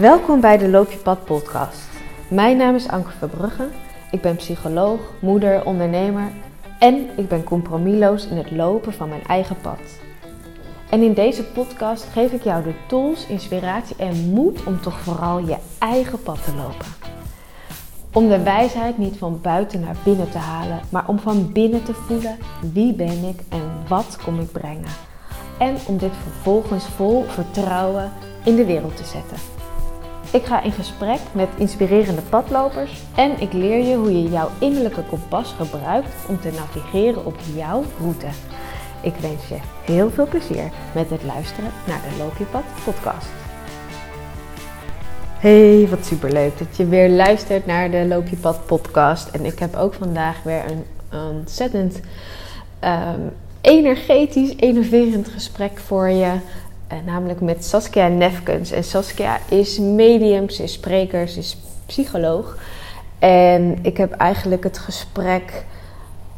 Welkom bij de Loop je Pad podcast. Mijn naam is Anke Verbrugge. Ik ben psycholoog, moeder, ondernemer en ik ben compromisloos in het lopen van mijn eigen pad. En in deze podcast geef ik jou de tools, inspiratie en moed om toch vooral je eigen pad te lopen. Om de wijsheid niet van buiten naar binnen te halen, maar om van binnen te voelen wie ben ik en wat kom ik brengen. En om dit vervolgens vol vertrouwen in de wereld te zetten. Ik ga in gesprek met inspirerende padlopers en ik leer je hoe je jouw innerlijke kompas gebruikt om te navigeren op jouw route. Ik wens je heel veel plezier met het luisteren naar de Loop je Pad podcast. Hey, wat superleuk dat je weer luistert naar de Loop je Pad podcast. En ik heb ook vandaag weer een ontzettend um, energetisch, enerverend gesprek voor je. Uh, namelijk met Saskia Nefkens. En Saskia is medium, ze is spreker, ze is psycholoog. En ik heb eigenlijk het gesprek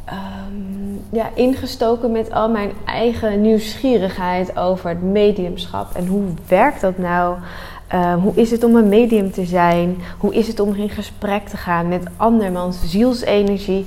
um, ja, ingestoken met al mijn eigen nieuwsgierigheid over het mediumschap. En hoe werkt dat nou? Uh, hoe is het om een medium te zijn? Hoe is het om in gesprek te gaan met andermans zielsenergie?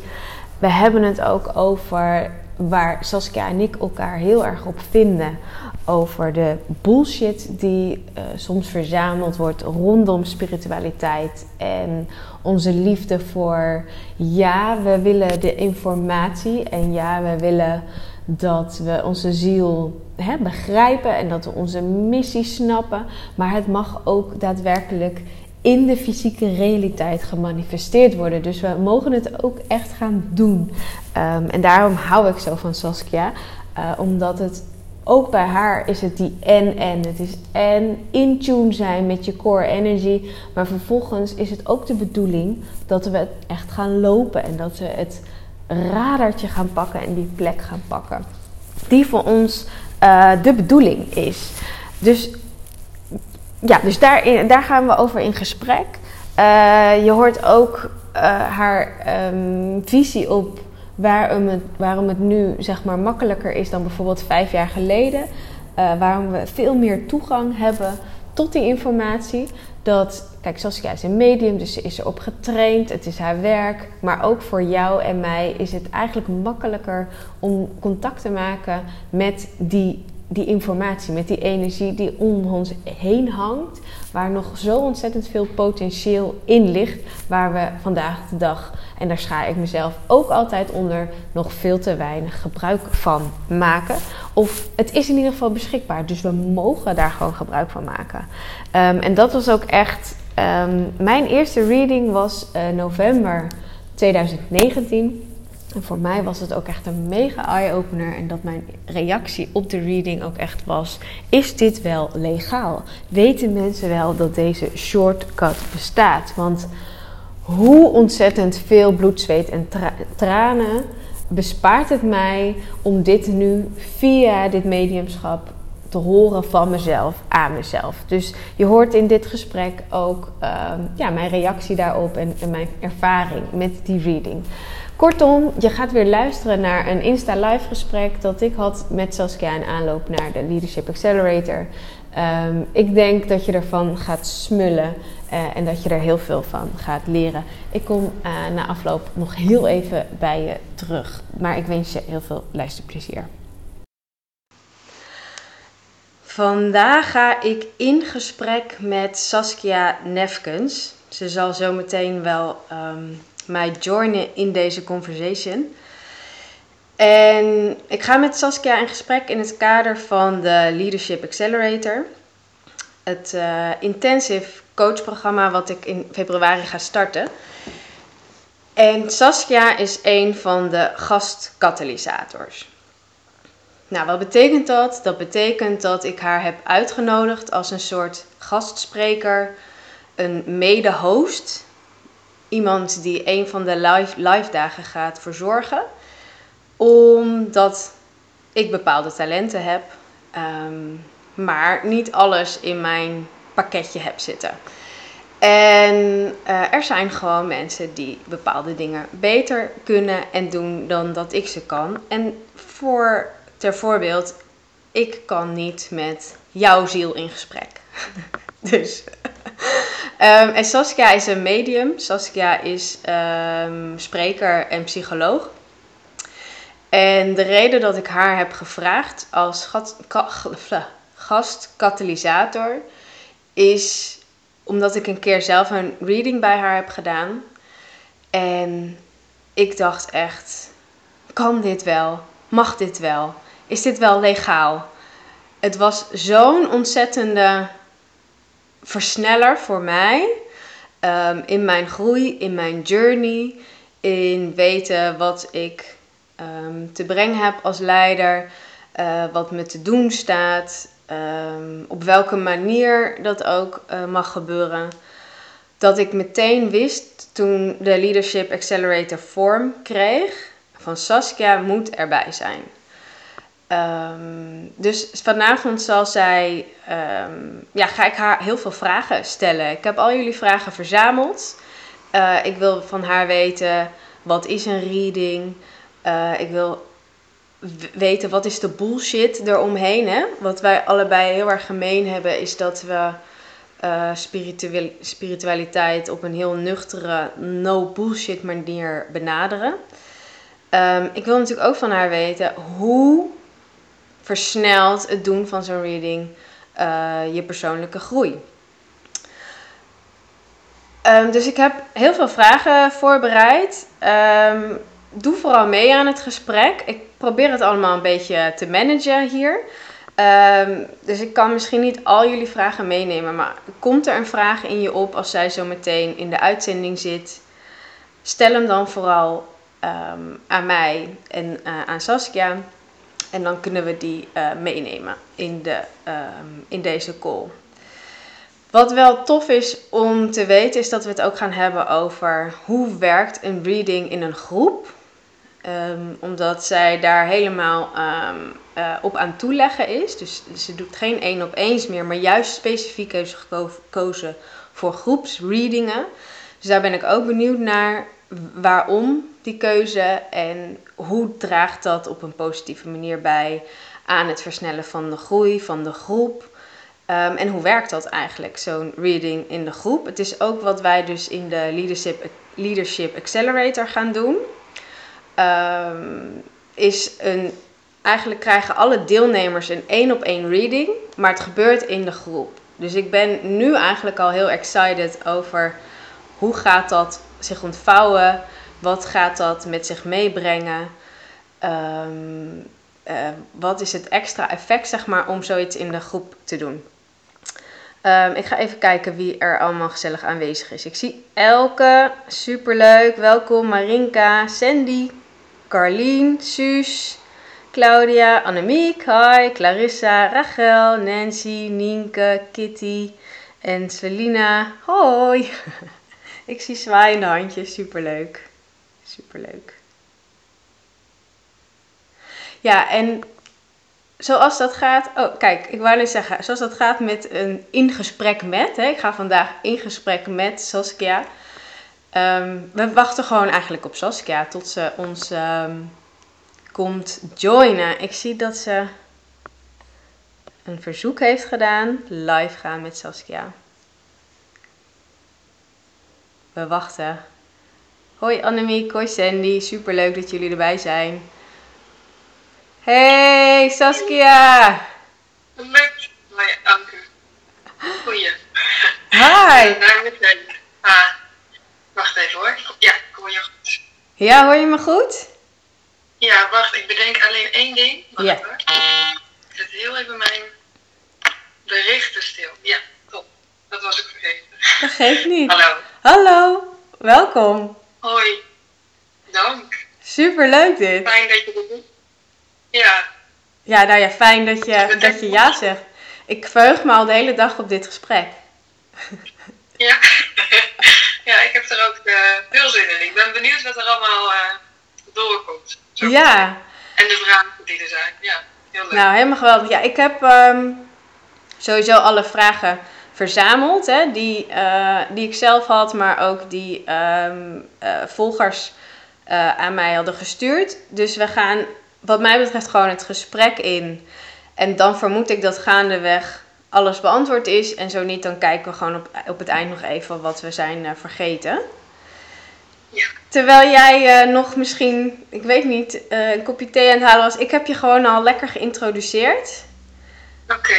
We hebben het ook over waar Saskia en ik elkaar heel erg op vinden. Over de bullshit die uh, soms verzameld wordt rondom spiritualiteit. En onze liefde voor ja, we willen de informatie. En ja, we willen dat we onze ziel hè, begrijpen en dat we onze missie snappen. Maar het mag ook daadwerkelijk in de fysieke realiteit gemanifesteerd worden. Dus we mogen het ook echt gaan doen. Um, en daarom hou ik zo van Saskia. Uh, omdat het ook bij haar is het die en en. Het is en in tune zijn met je core energy. Maar vervolgens is het ook de bedoeling dat we het echt gaan lopen. En dat we het radartje gaan pakken en die plek gaan pakken. Die voor ons uh, de bedoeling is. Dus ja, dus daar, daar gaan we over in gesprek. Uh, je hoort ook uh, haar um, visie op waarom het, waarom het nu zeg maar makkelijker is dan bijvoorbeeld vijf jaar geleden. Uh, waarom we veel meer toegang hebben tot die informatie. Dat, kijk, Saskia is een medium, dus ze is erop getraind. Het is haar werk. Maar ook voor jou en mij is het eigenlijk makkelijker om contact te maken met die die informatie, met die energie die om ons heen hangt, waar nog zo ontzettend veel potentieel in ligt, waar we vandaag de dag, en daar schaar ik mezelf ook altijd onder, nog veel te weinig gebruik van maken. Of het is in ieder geval beschikbaar, dus we mogen daar gewoon gebruik van maken. Um, en dat was ook echt, um, mijn eerste reading was uh, november 2019. En voor mij was het ook echt een mega eye-opener. En dat mijn reactie op de reading ook echt was: is dit wel legaal? Weten mensen wel dat deze shortcut bestaat? Want hoe ontzettend veel bloed, zweet en tra tranen bespaart het mij om dit nu via dit mediumschap te horen van mezelf aan mezelf. Dus je hoort in dit gesprek ook uh, ja, mijn reactie daarop en, en mijn ervaring met die reading. Kortom, je gaat weer luisteren naar een Insta Live gesprek dat ik had met Saskia in aanloop naar de Leadership Accelerator. Um, ik denk dat je ervan gaat smullen uh, en dat je er heel veel van gaat leren. Ik kom uh, na afloop nog heel even bij je terug. Maar ik wens je heel veel luisterplezier. Vandaag ga ik in gesprek met Saskia Nefkens. Ze zal zo meteen wel um, mij joinen in deze conversation. En ik ga met Saskia in gesprek in het kader van de Leadership Accelerator. Het uh, intensive coachprogramma wat ik in februari ga starten. En Saskia is een van de gastkatalysators. Nou, wat betekent dat? Dat betekent dat ik haar heb uitgenodigd als een soort gastspreker, een mede-host iemand die een van de live, live dagen gaat verzorgen. Omdat ik bepaalde talenten heb, um, maar niet alles in mijn pakketje heb zitten. En uh, er zijn gewoon mensen die bepaalde dingen beter kunnen en doen dan dat ik ze kan. En voor ter voorbeeld, ik kan niet met jouw ziel in gesprek. dus Ehm, en Saskia is een medium. Saskia is ehm, spreker en psycholoog. En de reden dat ik haar heb gevraagd als gastkatalysator is omdat ik een keer zelf een reading bij haar heb gedaan. En ik dacht echt, kan dit wel? Mag dit wel? Is dit wel legaal? Het was zo'n ontzettende versneller voor mij um, in mijn groei, in mijn journey, in weten wat ik um, te brengen heb als leider, uh, wat me te doen staat, um, op welke manier dat ook uh, mag gebeuren. Dat ik meteen wist toen de Leadership Accelerator vorm kreeg van Saskia moet erbij zijn. Um, dus vanavond zal zij, um, ja, ga ik haar heel veel vragen stellen. Ik heb al jullie vragen verzameld. Uh, ik wil van haar weten, wat is een reading? Uh, ik wil weten, wat is de bullshit eromheen? Hè? Wat wij allebei heel erg gemeen hebben, is dat we uh, spiritualiteit op een heel nuchtere, no bullshit manier benaderen. Um, ik wil natuurlijk ook van haar weten hoe versnelt het doen van zo'n reading uh, je persoonlijke groei. Um, dus ik heb heel veel vragen voorbereid. Um, doe vooral mee aan het gesprek. Ik probeer het allemaal een beetje te managen hier. Um, dus ik kan misschien niet al jullie vragen meenemen, maar komt er een vraag in je op als zij zo meteen in de uitzending zit? Stel hem dan vooral aan mij en uh, aan Saskia. En dan kunnen we die uh, meenemen in, de, um, in deze call. Wat wel tof is om te weten, is dat we het ook gaan hebben over hoe werkt een reading in een groep. Um, omdat zij daar helemaal um, uh, op aan toeleggen is. Dus ze doet geen één op eens meer, maar juist specifiek heeft ze gekozen voor groepsreadingen. Dus daar ben ik ook benieuwd naar waarom die keuze en hoe draagt dat op een positieve manier bij aan het versnellen van de groei van de groep. Um, en hoe werkt dat eigenlijk, zo'n reading in de groep? Het is ook wat wij dus in de Leadership, Leadership Accelerator gaan doen. Um, is een, eigenlijk krijgen alle deelnemers een één op één reading, maar het gebeurt in de groep. Dus ik ben nu eigenlijk al heel excited over hoe gaat dat zich ontvouwen? Wat gaat dat met zich meebrengen? Um, uh, wat is het extra effect, zeg maar, om zoiets in de groep te doen? Um, ik ga even kijken wie er allemaal gezellig aanwezig is. Ik zie Elke, superleuk, welkom. Marinka, Sandy, Carlien, Suus, Claudia, Annemiek, hi, Clarissa, Rachel, Nancy, Nienke, Kitty en Selina. Hoi! Ik zie zwaaiende handjes, superleuk. Superleuk. Ja, en zoals dat gaat. Oh, kijk, ik wou net zeggen. Zoals dat gaat met een in gesprek met. Hè, ik ga vandaag in gesprek met Saskia. Um, we wachten gewoon eigenlijk op Saskia tot ze ons um, komt joinen. Ik zie dat ze een verzoek heeft gedaan. Live gaan met Saskia. We wachten. Hoi Annemiek, hoi Sandy. Super leuk dat jullie erbij zijn. Hey Saskia. Leuk. Hoi Anke. Goeie. Hi. Ah, wacht even hoor. Ja, ik hoor je goed. Ja, hoor je me goed? Ja, wacht. Ik bedenk alleen één ding. Wacht Ja. hoor. Ik zet heel even mijn berichten stil. Ja, top. Dat was ik vergeten. Dat geeft niet. Hallo. Hallo, welkom. Hoi. Dank. Super leuk dit. Fijn dat je dit doet. Ja. Ja, nou ja, fijn dat je, dat je ja zegt. Ik verheug me al de hele dag op dit gesprek. Ja. ja, ik heb er ook eh, veel zin in. Ik ben benieuwd wat er allemaal eh, doorkomt. Zo. Ja, En de vragen die er zijn. Ja, heel leuk. nou helemaal geweldig. Ja, ik heb ehm, sowieso alle vragen verzameld, hè, die, eh, die ik zelf had, maar ook die ehm, eh, volgers eh, aan mij hadden gestuurd. Dus we gaan, wat mij betreft, gewoon het gesprek in. En dan vermoed ik dat gaandeweg alles beantwoord is. En zo niet, dan kijken we gewoon op, op het eind nog even wat we zijn vergeten. Ja. Terwijl jij nog misschien, ik weet niet, een kopje thee aan het halen was. Ik heb je gewoon al lekker geïntroduceerd.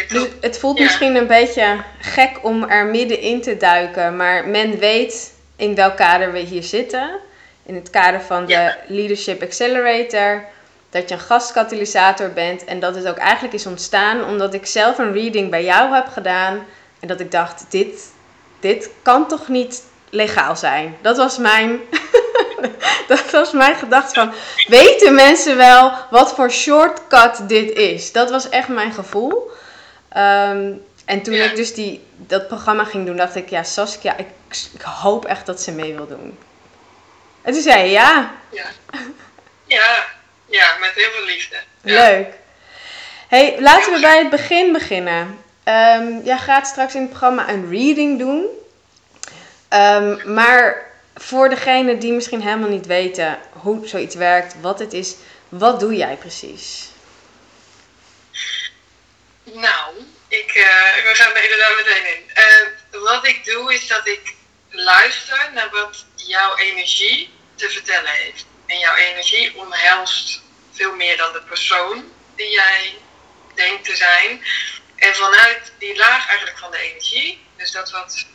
Dus het voelt Ja. misschien een beetje gek om er middenin te duiken. Maar men weet in welk kader we hier zitten. In het kader van de. Leadership Accelerator. Dat je een gastkatalysator bent. En dat het ook eigenlijk is ontstaan omdat ik zelf een reading bij jou heb gedaan. En dat ik dacht, dit, dit kan toch niet legaal zijn? Dat was mijn, dat was mijn gedachte van, weten mensen wel wat voor shortcut dit is? Dat was echt mijn gevoel. Ehm, en toen Ja. ik dus die, dat programma ging doen, dacht ik, ja Saskia, ik, ik hoop echt dat ze mee wil doen. En toen zei je, ja, Ja. ja, ja, met heel veel liefde. Ja. Leuk. Hey, laten we bij het begin beginnen. Ehm, jij gaat straks in het programma een reading doen. Ehm, maar voor degenen die misschien helemaal niet weten hoe zoiets werkt, wat het is, wat doe jij precies? Nou, ik, eh, we gaan er inderdaad meteen in. Eh, wat ik doe is dat ik luister naar wat jouw energie te vertellen heeft. En jouw energie omhelst veel meer dan de persoon die jij denkt te zijn. En vanuit die laag eigenlijk van de energie, dus dat wat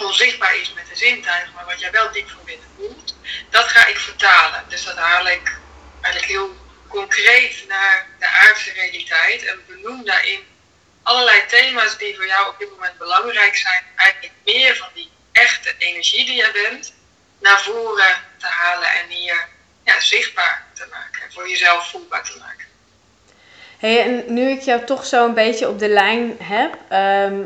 onzichtbaar is met de zintuigen, maar wat jij wel diep van binnen voelt, dat ga ik vertalen. Dus dat haal ik eigenlijk heel concreet naar de aardse realiteit en benoem daarin allerlei thema's die voor jou op dit moment belangrijk zijn. Eigenlijk meer van die echte energie die jij bent naar voren te halen en hier ja, zichtbaar te maken. En voor jezelf voelbaar te maken. Hey, en nu ik jou toch zo een beetje op de lijn heb. ehm,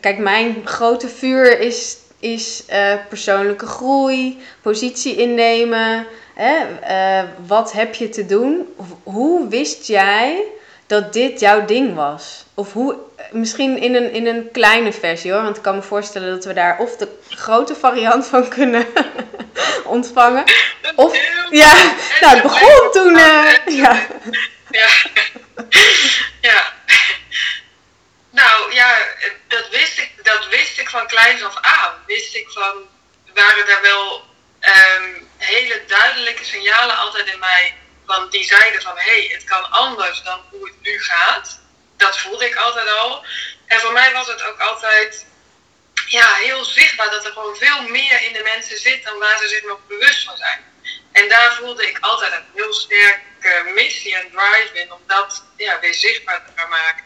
kijk, mijn grote vuur is, is eh, persoonlijke groei, positie innemen. Hè? eh, wat heb je te doen? Ho- Hoe wist jij dat dit jouw ding was? Of hoe, misschien in een, in een kleine versie hoor. Want ik kan me voorstellen dat we daar of de grote variant van kunnen ontvangen. Of, ja, nou het begon toen. eh, ja. Ja. ja. Nou ja, dat wist, ik, dat wist ik van kleins af aan. Wist ik van, waren er wel ehm, hele duidelijke signalen altijd in mij van die zeiden van hé, hey, het kan anders dan hoe het nu gaat. Dat voelde ik altijd al. En voor mij was het ook altijd ja, heel zichtbaar dat er gewoon veel meer in de mensen zit dan waar ze zich nog bewust van zijn. En daar voelde ik altijd een heel sterke missie en drive in om dat ja, weer zichtbaar te gaan maken.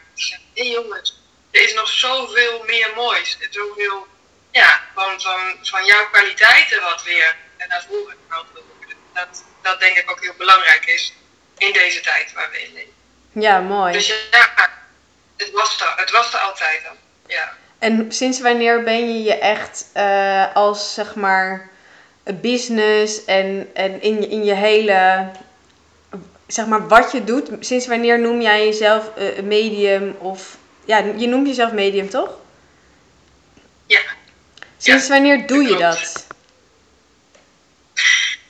Hé jongens, er is nog zoveel meer moois. En zoveel ja, van, van, van jouw kwaliteiten wat weer naar voren gehaald wil worden. Dat, dat denk ik ook heel belangrijk is in deze tijd waar we in leven. ja, mooi. Dus ja, het was er, het was er altijd al. Ja. En sinds wanneer ben je je echt eh, als zeg maar business en, en in, je, in je hele, zeg maar wat je doet, sinds wanneer noem jij jezelf eh, een medium of, ja, je noemt jezelf medium toch? Ja. Sinds wanneer doe je klopt. dat?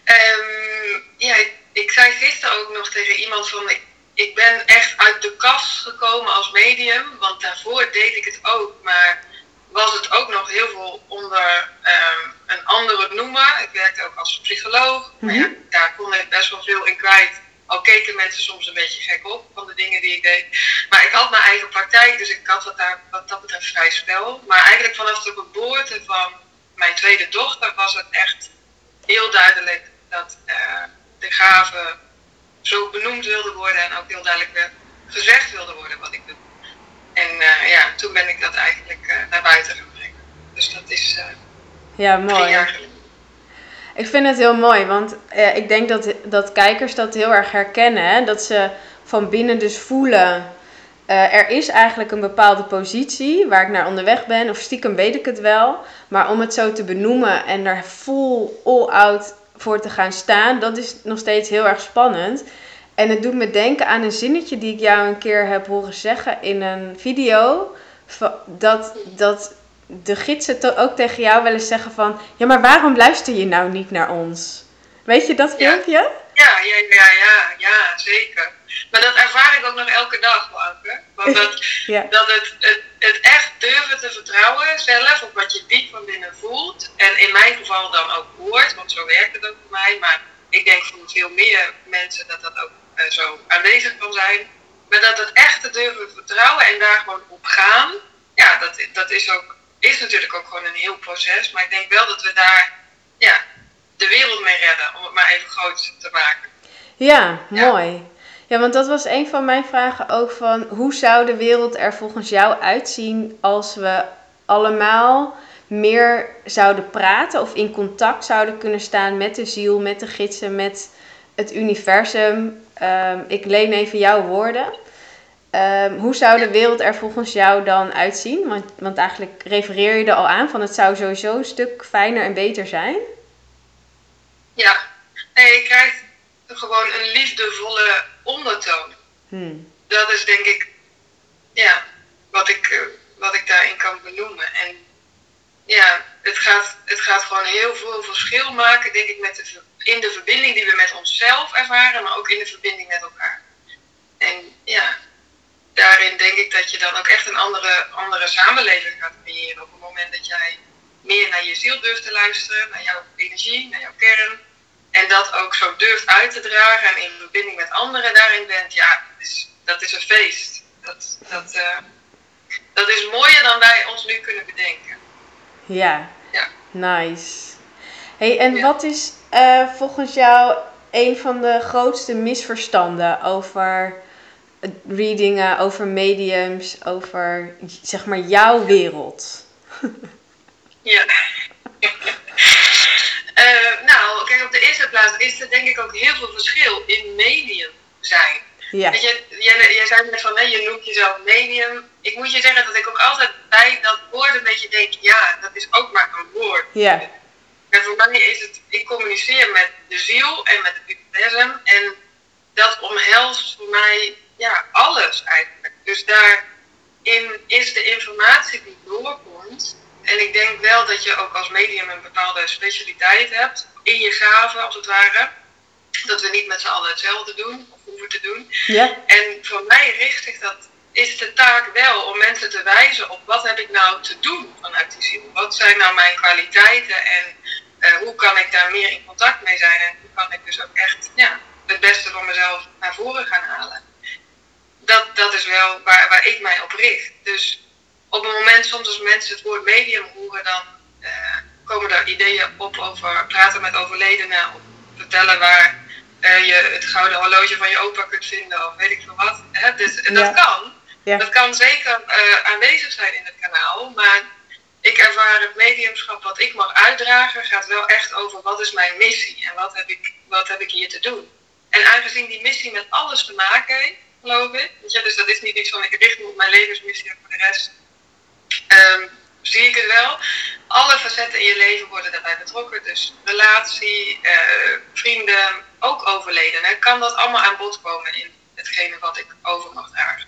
Ehm, ja, ik, ik zei gisteren ook nog tegen iemand van ik, ik ben echt uit de kast gekomen als medium, want daarvoor deed ik het ook, maar was het ook nog heel veel onder ehm, een andere noemer. Ik werkte ook als psycholoog, maar ja, daar kon ik best wel veel in kwijt. Al keken mensen soms een beetje gek op van de dingen die ik deed. Maar ik had mijn eigen praktijk, dus ik had wat, daar, wat dat betreft vrij spel. Maar eigenlijk vanaf de geboorte van mijn tweede dochter was het echt heel duidelijk dat eh, de gaven zo benoemd wilden worden en ook heel duidelijk weer gezegd wilde worden wat ik doe. En eh, ja, toen ben ik dat eigenlijk eh, naar buiten gaan brengen. Dus dat is Ja, mooi. Ik vind het heel mooi, want eh, ik denk dat, dat kijkers dat heel erg herkennen. Dat ze van binnen dus voelen, eh, er is eigenlijk een bepaalde positie waar ik naar onderweg ben. Of stiekem weet ik het wel. Maar om het zo te benoemen en er full all-out voor te gaan staan, dat is nog steeds heel erg spannend. En het doet me denken aan een zinnetje die ik jou een keer heb horen zeggen in een video. Dat, dat de gidsen to- ook tegen jou wel eens zeggen van... Ja, maar waarom luister je nou niet naar ons? Weet je dat filmpje? Ja, ja, ja, ja, ja, zeker. Maar dat ervaar ik ook nog elke dag, Anke. Want dat, Ja. dat het, het, het echt durven te vertrouwen zelf op wat je diep van binnen voelt. En in mijn geval dan ook hoort, want zo werkt het ook voor mij. Maar ik denk voor veel meer mensen dat dat ook eh, zo aanwezig kan zijn. Maar dat het echt te durven vertrouwen en daar gewoon op gaan. Ja, dat, dat is, ook, is natuurlijk ook gewoon een heel proces. Maar ik denk wel dat we daar ja, de wereld mee redden, om het maar even groot te maken. Ja, Ja. mooi. Ja, want dat was een van mijn vragen ook van hoe zou de wereld er volgens jou uitzien als we allemaal meer zouden praten of in contact zouden kunnen staan met de ziel, met de gidsen, met het universum. Ehm, ik leen even jouw woorden. Ehm, hoe zou de wereld er volgens jou dan uitzien? Want, want eigenlijk refereer je er al aan van het zou sowieso een stuk fijner en beter zijn. Ja, nee, je krijgt gewoon een liefdevolle ondertoon. Hmm. Dat is denk ik, ja, wat ik, eh, wat ik daarin kan benoemen. En ja, het gaat, het gaat gewoon heel veel verschil maken, denk ik, met de, in de verbinding die we met onszelf ervaren, maar ook in de verbinding met elkaar. En ja, daarin denk ik dat je dan ook echt een andere, andere samenleving gaat creëren. Op het moment dat jij meer naar je ziel durft te luisteren, naar jouw energie, naar jouw kern. En dat ook zo durft uit te dragen en in verbinding met anderen daarin bent, ja, dat is, dat is een feest. Dat, dat, eh, dat is mooier dan wij ons nu kunnen bedenken. Ja, Ja. nice. Hey, en Ja. wat is eh, volgens jou een van de grootste misverstanden over readingen, over mediums, over zeg maar jouw wereld? Ja. Eh, nou, kijk, op de eerste plaats is er denk ik ook heel veel verschil in medium zijn. Ja, Weet je, jij, jij zei net van, hè, je noemt jezelf medium. Ik moet je zeggen dat ik ook altijd bij dat woord een beetje denk, ja, dat is ook maar een woord. ja, En voor mij is het, ik communiceer met de ziel en met het universum. En dat omhelst voor mij ja, alles eigenlijk. Dus daarin is de informatie die doorkomt. En ik denk wel dat je ook als medium een bepaalde specialiteit hebt. In je gaven als het ware. Dat we niet met z'n allen hetzelfde doen of hoeven te doen. ja, En voor mij richt zich dat, is de taak wel om mensen te wijzen op wat heb ik nou te doen vanuit die ziel. Wat zijn nou mijn kwaliteiten en eh, hoe kan ik daar meer in contact mee zijn en hoe kan ik dus ook echt ja, het beste van mezelf naar voren gaan halen. Dat, dat is wel waar, waar ik mij op richt. Dus op het moment soms als mensen het woord medium horen, dan eh, komen er ideeën op over praten met overledenen, of vertellen waar eh, je het gouden horloge van je opa kunt vinden of weet ik veel wat. Hè? Dus Ja. dat kan. Ja. Dat kan zeker eh, aanwezig zijn in het kanaal, maar ik ervaar het mediumschap wat ik mag uitdragen gaat wel echt over wat is mijn missie en wat heb ik, wat heb ik hier te doen. En aangezien die missie met alles te maken heeft, geloof ik, je, dus dat is niet iets van ik richt op mijn levensmissie en voor de rest ehm, zie ik het wel. Alle facetten in je leven worden daarbij betrokken. Dus relatie, eh, vrienden, ook overledenen. Kan dat allemaal aan bod komen in hetgene wat ik over mag dragen.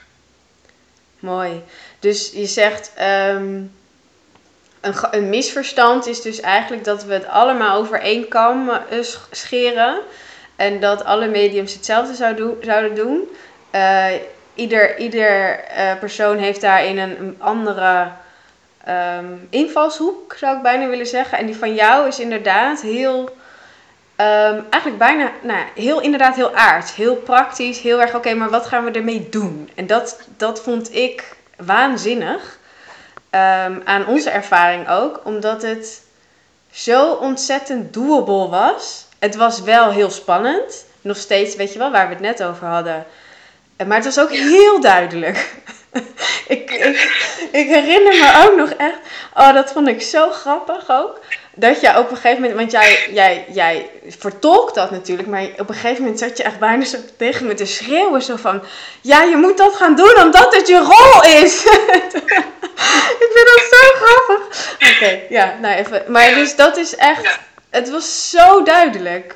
mooi. Dus je zegt, ehm, een, een misverstand is dus eigenlijk dat we het allemaal over één kam sch- scheren. En dat alle mediums hetzelfde zouden doen. Eh, ieder ieder eh, persoon heeft daarin een, een andere ehm, invalshoek, zou ik bijna willen zeggen. En die van jou is inderdaad heel, ehm, eigenlijk bijna, nou, heel inderdaad heel aards. Heel praktisch, heel erg, oké, maar wat gaan we ermee doen? En dat, dat vond ik waanzinnig. Ehm, aan onze ervaring ook, omdat het zo ontzettend doable was. Het was wel heel spannend. Nog steeds, weet je wel, waar we het net over hadden. Maar het was ook heel duidelijk. ik, ik, ik herinner me ook nog echt. Oh, dat vond ik zo grappig ook. Dat je op een gegeven moment, want jij, jij, jij vertolkt dat natuurlijk, maar op een gegeven moment zat je echt bijna zo tegen me te schreeuwen. Zo van: Ja, je moet dat gaan doen omdat het je rol is. ik vind dat zo grappig. Oké, ja, nou even. Maar dus dat is echt. Het was zo duidelijk.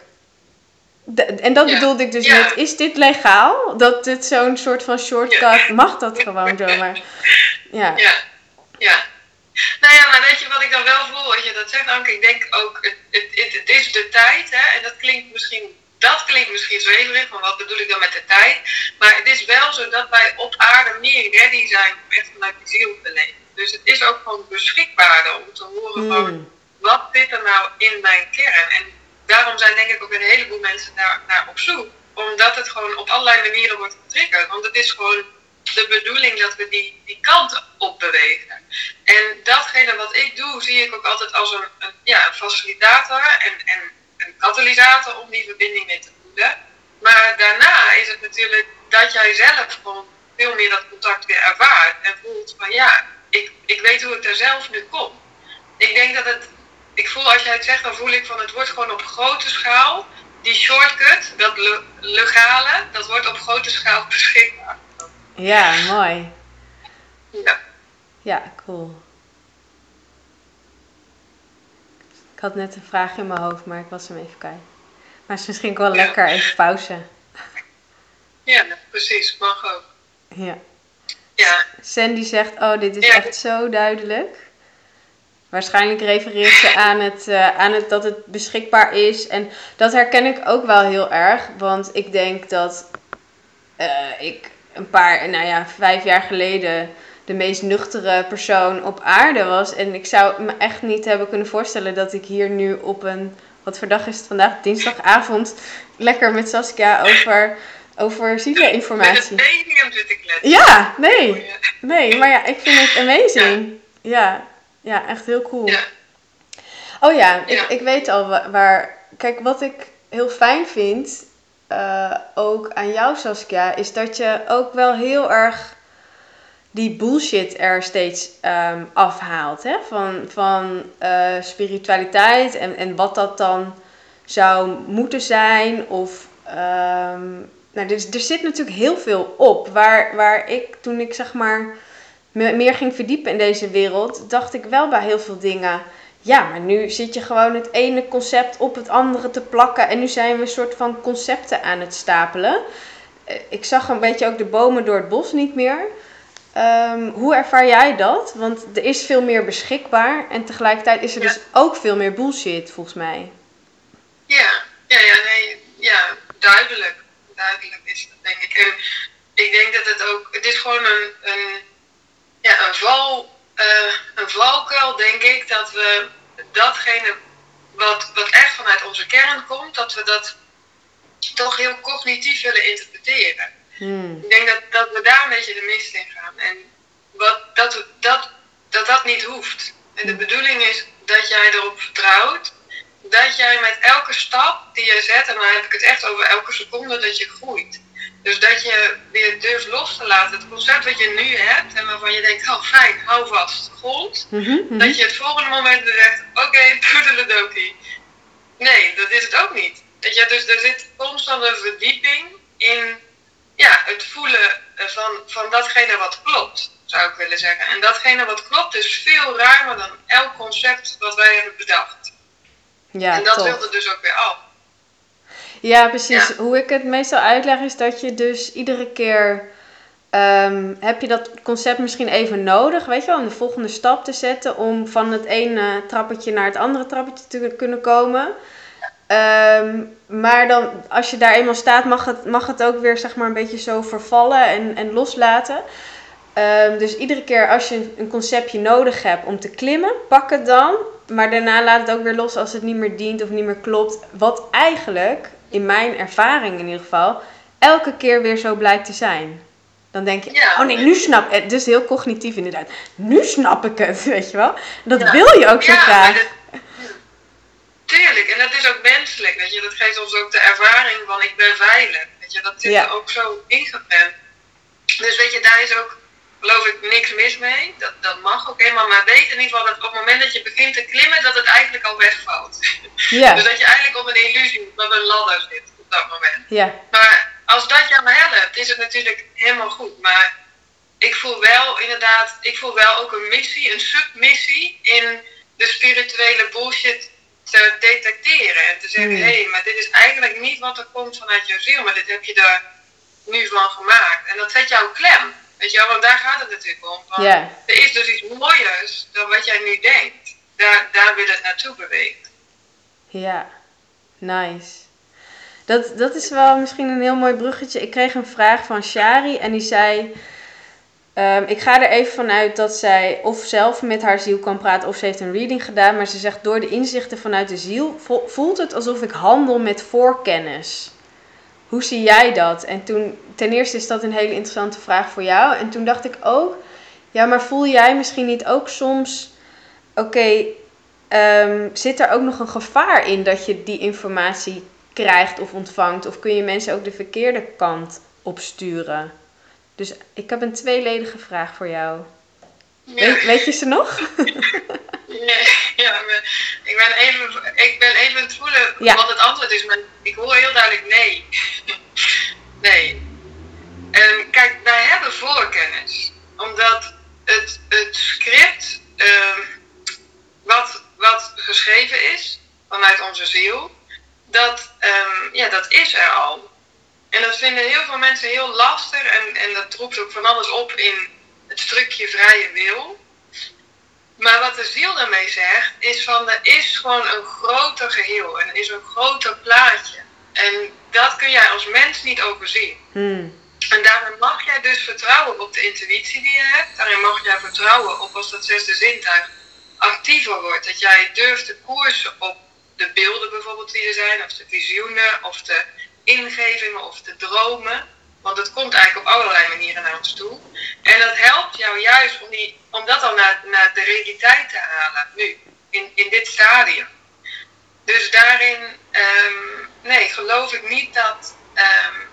En dat Ja. bedoelde ik dus Ja. met, is dit legaal? Dat dit zo'n soort van shortcut, mag dat gewoon zomaar? Ja, Ja, ja. Nou ja, maar weet je wat ik dan wel voel als je dat zegt, Anke? Ik denk ook, het, het, het, is de tijd, hè, en dat klinkt misschien dat klinkt misschien zweverig, maar wat bedoel ik dan met de tijd? Maar het is wel zo dat wij op aarde meer ready zijn om echt vanuit de ziel te leven. Dus het is ook gewoon beschikbaarder om te horen van Hmm. wat zit er nou in mijn kern. En daarom zijn denk ik ook een heleboel mensen daar naar op zoek. Omdat het gewoon op allerlei manieren wordt getriggerd. Want het is gewoon de bedoeling dat we die, die kant op bewegen. En datgene wat ik doe, zie ik ook altijd als een, ja, een facilitator en, en een katalysator om die verbinding mee te voelen. Maar daarna is het natuurlijk dat jij zelf gewoon veel meer dat contact weer ervaart. En voelt van ja, ik, ik weet hoe ik er zelf nu kom. Ik denk dat het, ik voel als jij het zegt, dan voel ik van het wordt gewoon op grote schaal. Die shortcut, dat le- legale, dat wordt op grote schaal beschikbaar. Ja, mooi. Ja. Ja, cool. Ik had net een vraag in mijn hoofd, maar ik was hem even kwijt. Maar het is misschien ook wel Ja. lekker even pauze. ja, precies, mag ook. Ja. Ja, Sandy zegt, oh, dit is Ja. echt zo duidelijk. Waarschijnlijk refereert ze aan het, eh, aan het dat het beschikbaar is. En dat herken ik ook wel heel erg. Want ik denk dat eh, ik een paar, nou ja, vijf jaar geleden de meest nuchtere persoon op aarde was. En ik zou me echt niet hebben kunnen voorstellen dat ik hier nu op een, wat voor dag is het vandaag? Dinsdagavond, lekker met Saskia over, over met ziedeninformatie. het medium zit ik kletsen. Ja, nee. Nee, maar ja, ik vind het amazing. Ja, ja, echt heel cool. Ja. Oh ja, ik, Ja. ik weet al wa- waar. Kijk, wat ik heel fijn vind, eh, ook aan jou Saskia, is dat je ook wel heel erg die bullshit er steeds ehm, afhaalt. Hè? Van, van eh, spiritualiteit en, en wat dat dan zou moeten zijn. Of, ehm, nou, dus, er zit natuurlijk heel veel op. Waar, waar ik, toen ik zeg maar me meer ging verdiepen in deze wereld, dacht ik wel bij heel veel dingen. Ja, maar nu zit je gewoon het ene concept op het andere te plakken. En nu zijn we een soort van concepten aan het stapelen. Eh, Ik zag een beetje ook de bomen door het bos niet meer. Ehm, hoe ervaar jij dat? Want er is veel meer beschikbaar. En tegelijkertijd is er Ja. dus ook veel meer bullshit, volgens mij. Ja, ja, ja, nee, ja, duidelijk. Duidelijk is dat, denk ik. En ik denk dat het ook, het is gewoon een, een, ja, een, val, eh, een valkuil, denk ik, dat we datgene wat, wat echt vanuit onze kern komt, dat we dat toch heel cognitief willen interpreteren. Hmm. Ik denk dat, dat we daar een beetje de mist in gaan. En wat, dat, dat, dat dat niet hoeft. En de bedoeling is dat jij erop vertrouwt dat jij met elke stap die je zet, en dan heb ik het echt over elke seconde, dat je groeit. Dus dat je weer durft los te laten. Het concept wat je nu hebt en waarvan je denkt, oh fijn, hou vast, grond. Mhm, mhm. Dat je het volgende moment zegt, oké, okay, toedeledokie. Nee, dat is het ook niet. Weet je, dus er zit constant een verdieping in ja, het voelen van, van datgene wat klopt, zou ik willen zeggen. En datgene wat klopt is veel ruimer dan elk concept wat wij hebben bedacht. Ja, en dat tof. wil er dus ook weer af. Ja, precies. Ja. Hoe ik het meestal uitleg is dat je dus iedere keer ehm, heb je dat concept misschien even nodig, weet je wel, om de volgende stap te zetten om van het ene trappetje naar het andere trappetje te kunnen komen. Ehm, maar dan, als je daar eenmaal staat, mag het, mag het ook weer zeg maar een beetje zo vervallen en, en loslaten. Ehm, dus iedere keer als je een conceptje nodig hebt om te klimmen, pak het dan. Maar daarna laat het ook weer los als het niet meer dient of niet meer klopt. Wat eigenlijk, in mijn ervaring in ieder geval, elke keer weer zo blijkt te zijn. Dan denk je, Ja. oh nee, nu snap ik het. Dus heel cognitief inderdaad. Nu snap ik het, weet je wel. Dat Ja. wil je ook zo Ja, graag. dat- tuurlijk, en dat is ook menselijk, weet je. Dat geeft ons ook de ervaring van ik ben veilig. Weet je, dat zit er ook zo ingeprent. Dus weet je, daar is ook, geloof ik, niks mis mee. Dat, dat mag ook helemaal. Maar weet in ieder geval dat op het moment dat je begint te klimmen, dat het eigenlijk al wegvalt. Ja, Dus dat je eigenlijk op een illusie, op een ladder zit op dat moment. ja, Maar als dat jou helpt, is het natuurlijk helemaal goed. Maar ik voel wel inderdaad, ik voel wel ook een missie, een submissie in de spirituele bullshit te detecteren. En te zeggen, Hmm. hé, hey, maar dit is eigenlijk niet wat er komt vanuit jouw ziel, maar dit heb je er nu van gemaakt. En dat zet jou klem. Weet je wel, want daar gaat het natuurlijk om. Van. Er is dus iets mooiers dan wat jij nu denkt. Daar, daar wil het naartoe bewegen. Ja, nice. Dat, dat is wel misschien een heel mooi bruggetje. Ik kreeg een vraag van Shari en die zei... Ehm, ik ga er even vanuit dat zij of zelf met haar ziel kan praten of ze heeft een reading gedaan. Maar ze zegt door de inzichten vanuit de ziel voelt het alsof ik handel met voorkennis. Hoe zie jij dat? En toen, ten eerste is dat een hele interessante vraag voor jou. En toen dacht ik ook, ja, maar voel jij misschien niet ook soms, oké, ehm, zit er ook nog een gevaar in dat je die informatie krijgt of ontvangt? Of kun je mensen ook de verkeerde kant opsturen? Dus ik heb een tweeledige vraag voor jou. Weet, weet, je ze nog? nee, ja, ik ben even, ik ben even aan het voelen wat het antwoord is, maar ik hoor heel duidelijk nee. nee. Um, kijk, wij hebben voorkennis. Omdat het, het script um, wat, wat geschreven is vanuit onze ziel, dat, um, ja, dat is er al. En dat vinden heel veel mensen heel lastig en, en dat roept ook van alles op in het stukje vrije wil. Maar wat de ziel daarmee zegt, is van er is gewoon een groter geheel en er is een groter plaatje. En dat kun jij als mens niet overzien. Hmm. En daarin mag jij dus vertrouwen op de intuïtie die je hebt. Daarin mag jij vertrouwen op als dat zesde zintuig actiever wordt. Dat jij durft te koersen op de beelden bijvoorbeeld die er zijn, of de visioenen, of de ingevingen of de dromen. Want het komt eigenlijk op allerlei manieren naar ons toe. En dat helpt jou juist om, die, om dat al naar, naar de realiteit te halen, nu, in, in dit stadium. Dus daarin, um, nee, geloof ik niet dat um,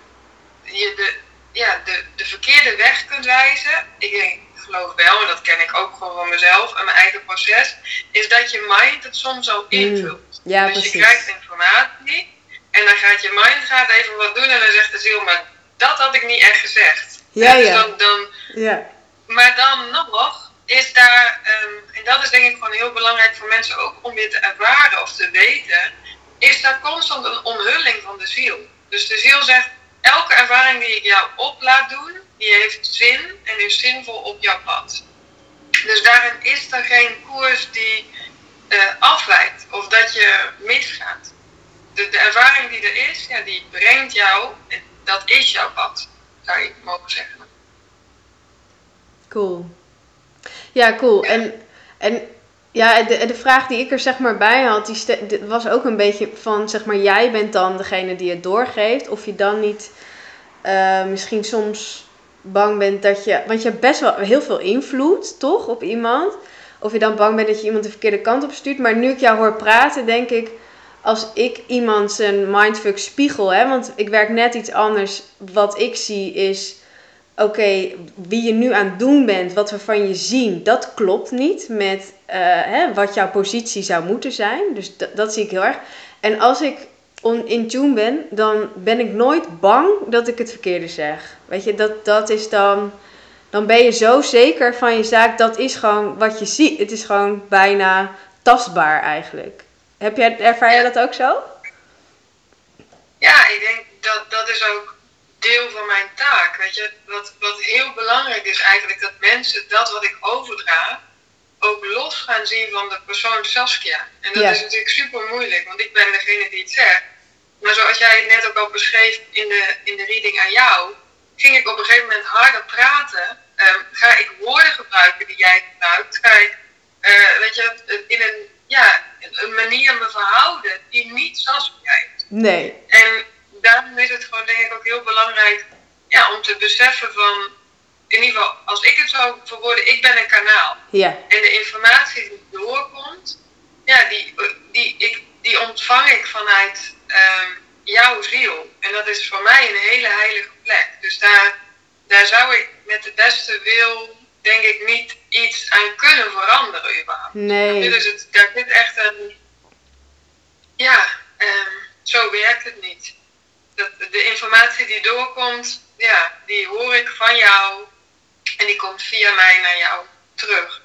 je de, ja, de, de verkeerde weg kunt wijzen. Ik denk, geloof wel, en dat ken ik ook gewoon van mezelf en mijn eigen proces, is dat je mind het soms al mm. invult. ja, dus je krijgt informatie en dan gaat je mind gaat even wat doen en dan zegt de ziel, maar dat had ik niet echt gezegd. Ja, dus ja. Dan, dan, ja. Maar dan nog is daar, um, en dat is denk ik gewoon heel belangrijk voor mensen ook om weer te ervaren of te weten, is daar constant een omhulling van de ziel. Dus de ziel zegt, elke ervaring die ik jou op laat doen, die heeft zin en is zinvol op jouw pad. Dus daarin is er geen koers die uh, afwijkt of dat je misgaat de, de ervaring die er is, ja, die brengt jou, dat is jouw pad, zou je mogen zeggen. Cool. Ja, cool. En, en ja, de, de vraag die ik er zeg maar bij had, die was ook een beetje van, zeg maar, jij bent dan degene die het doorgeeft. Of je dan niet uh, misschien soms bang bent dat je, want je hebt best wel heel veel invloed, toch, op iemand. Of je dan bang bent dat je iemand de verkeerde kant op stuurt. Maar nu ik jou hoor praten, denk ik, als ik iemand zijn mindfuck spiegel, hè, want ik werk net iets anders. Wat ik zie is, oké, wie je nu aan het doen bent, wat we van je zien, dat klopt niet met uh, hè, wat jouw positie zou moeten zijn. Dus dat zie ik heel erg. En als ik in tune ben, dan ben ik nooit bang dat ik het verkeerde zeg. Weet je, dat, dat is dan. Dan ben je zo zeker van je zaak. Dat is gewoon wat je ziet. Het is gewoon bijna tastbaar eigenlijk. Heb jij, ervaar jij dat ook zo? Ja, ik denk dat dat is ook deel van mijn taak. Weet je, wat, wat heel belangrijk is eigenlijk dat mensen dat wat ik overdraag ook los gaan zien van de persoon Saskia. En dat is natuurlijk super moeilijk, want ik ben degene die het zegt. Maar zoals jij het net ook al beschreef in de, in de reading aan jou, ging ik op een gegeven moment harder praten. Um, ga ik woorden gebruiken die jij gebruikt? Ga ik, uh, weet je, in een ja, een manier me verhouden die niet Saskia is. Nee. En daarom is het gewoon denk ik ook heel belangrijk ja, om te beseffen van, in ieder geval als ik het zou verwoorden, ik ben een kanaal. Ja. En de informatie die doorkomt, ja, die, die, ik, die ontvang ik vanuit um, jouw ziel. En dat is voor mij een hele heilige plek. Dus daar, daar zou ik met de beste wil denk ik niet iets aan kunnen veranderen überhaupt. Nee. Dus het, daar zit echt een... Ja, um, zo werkt het niet. Dat, de informatie die doorkomt, ja, die hoor ik van jou en die komt via mij naar jou terug.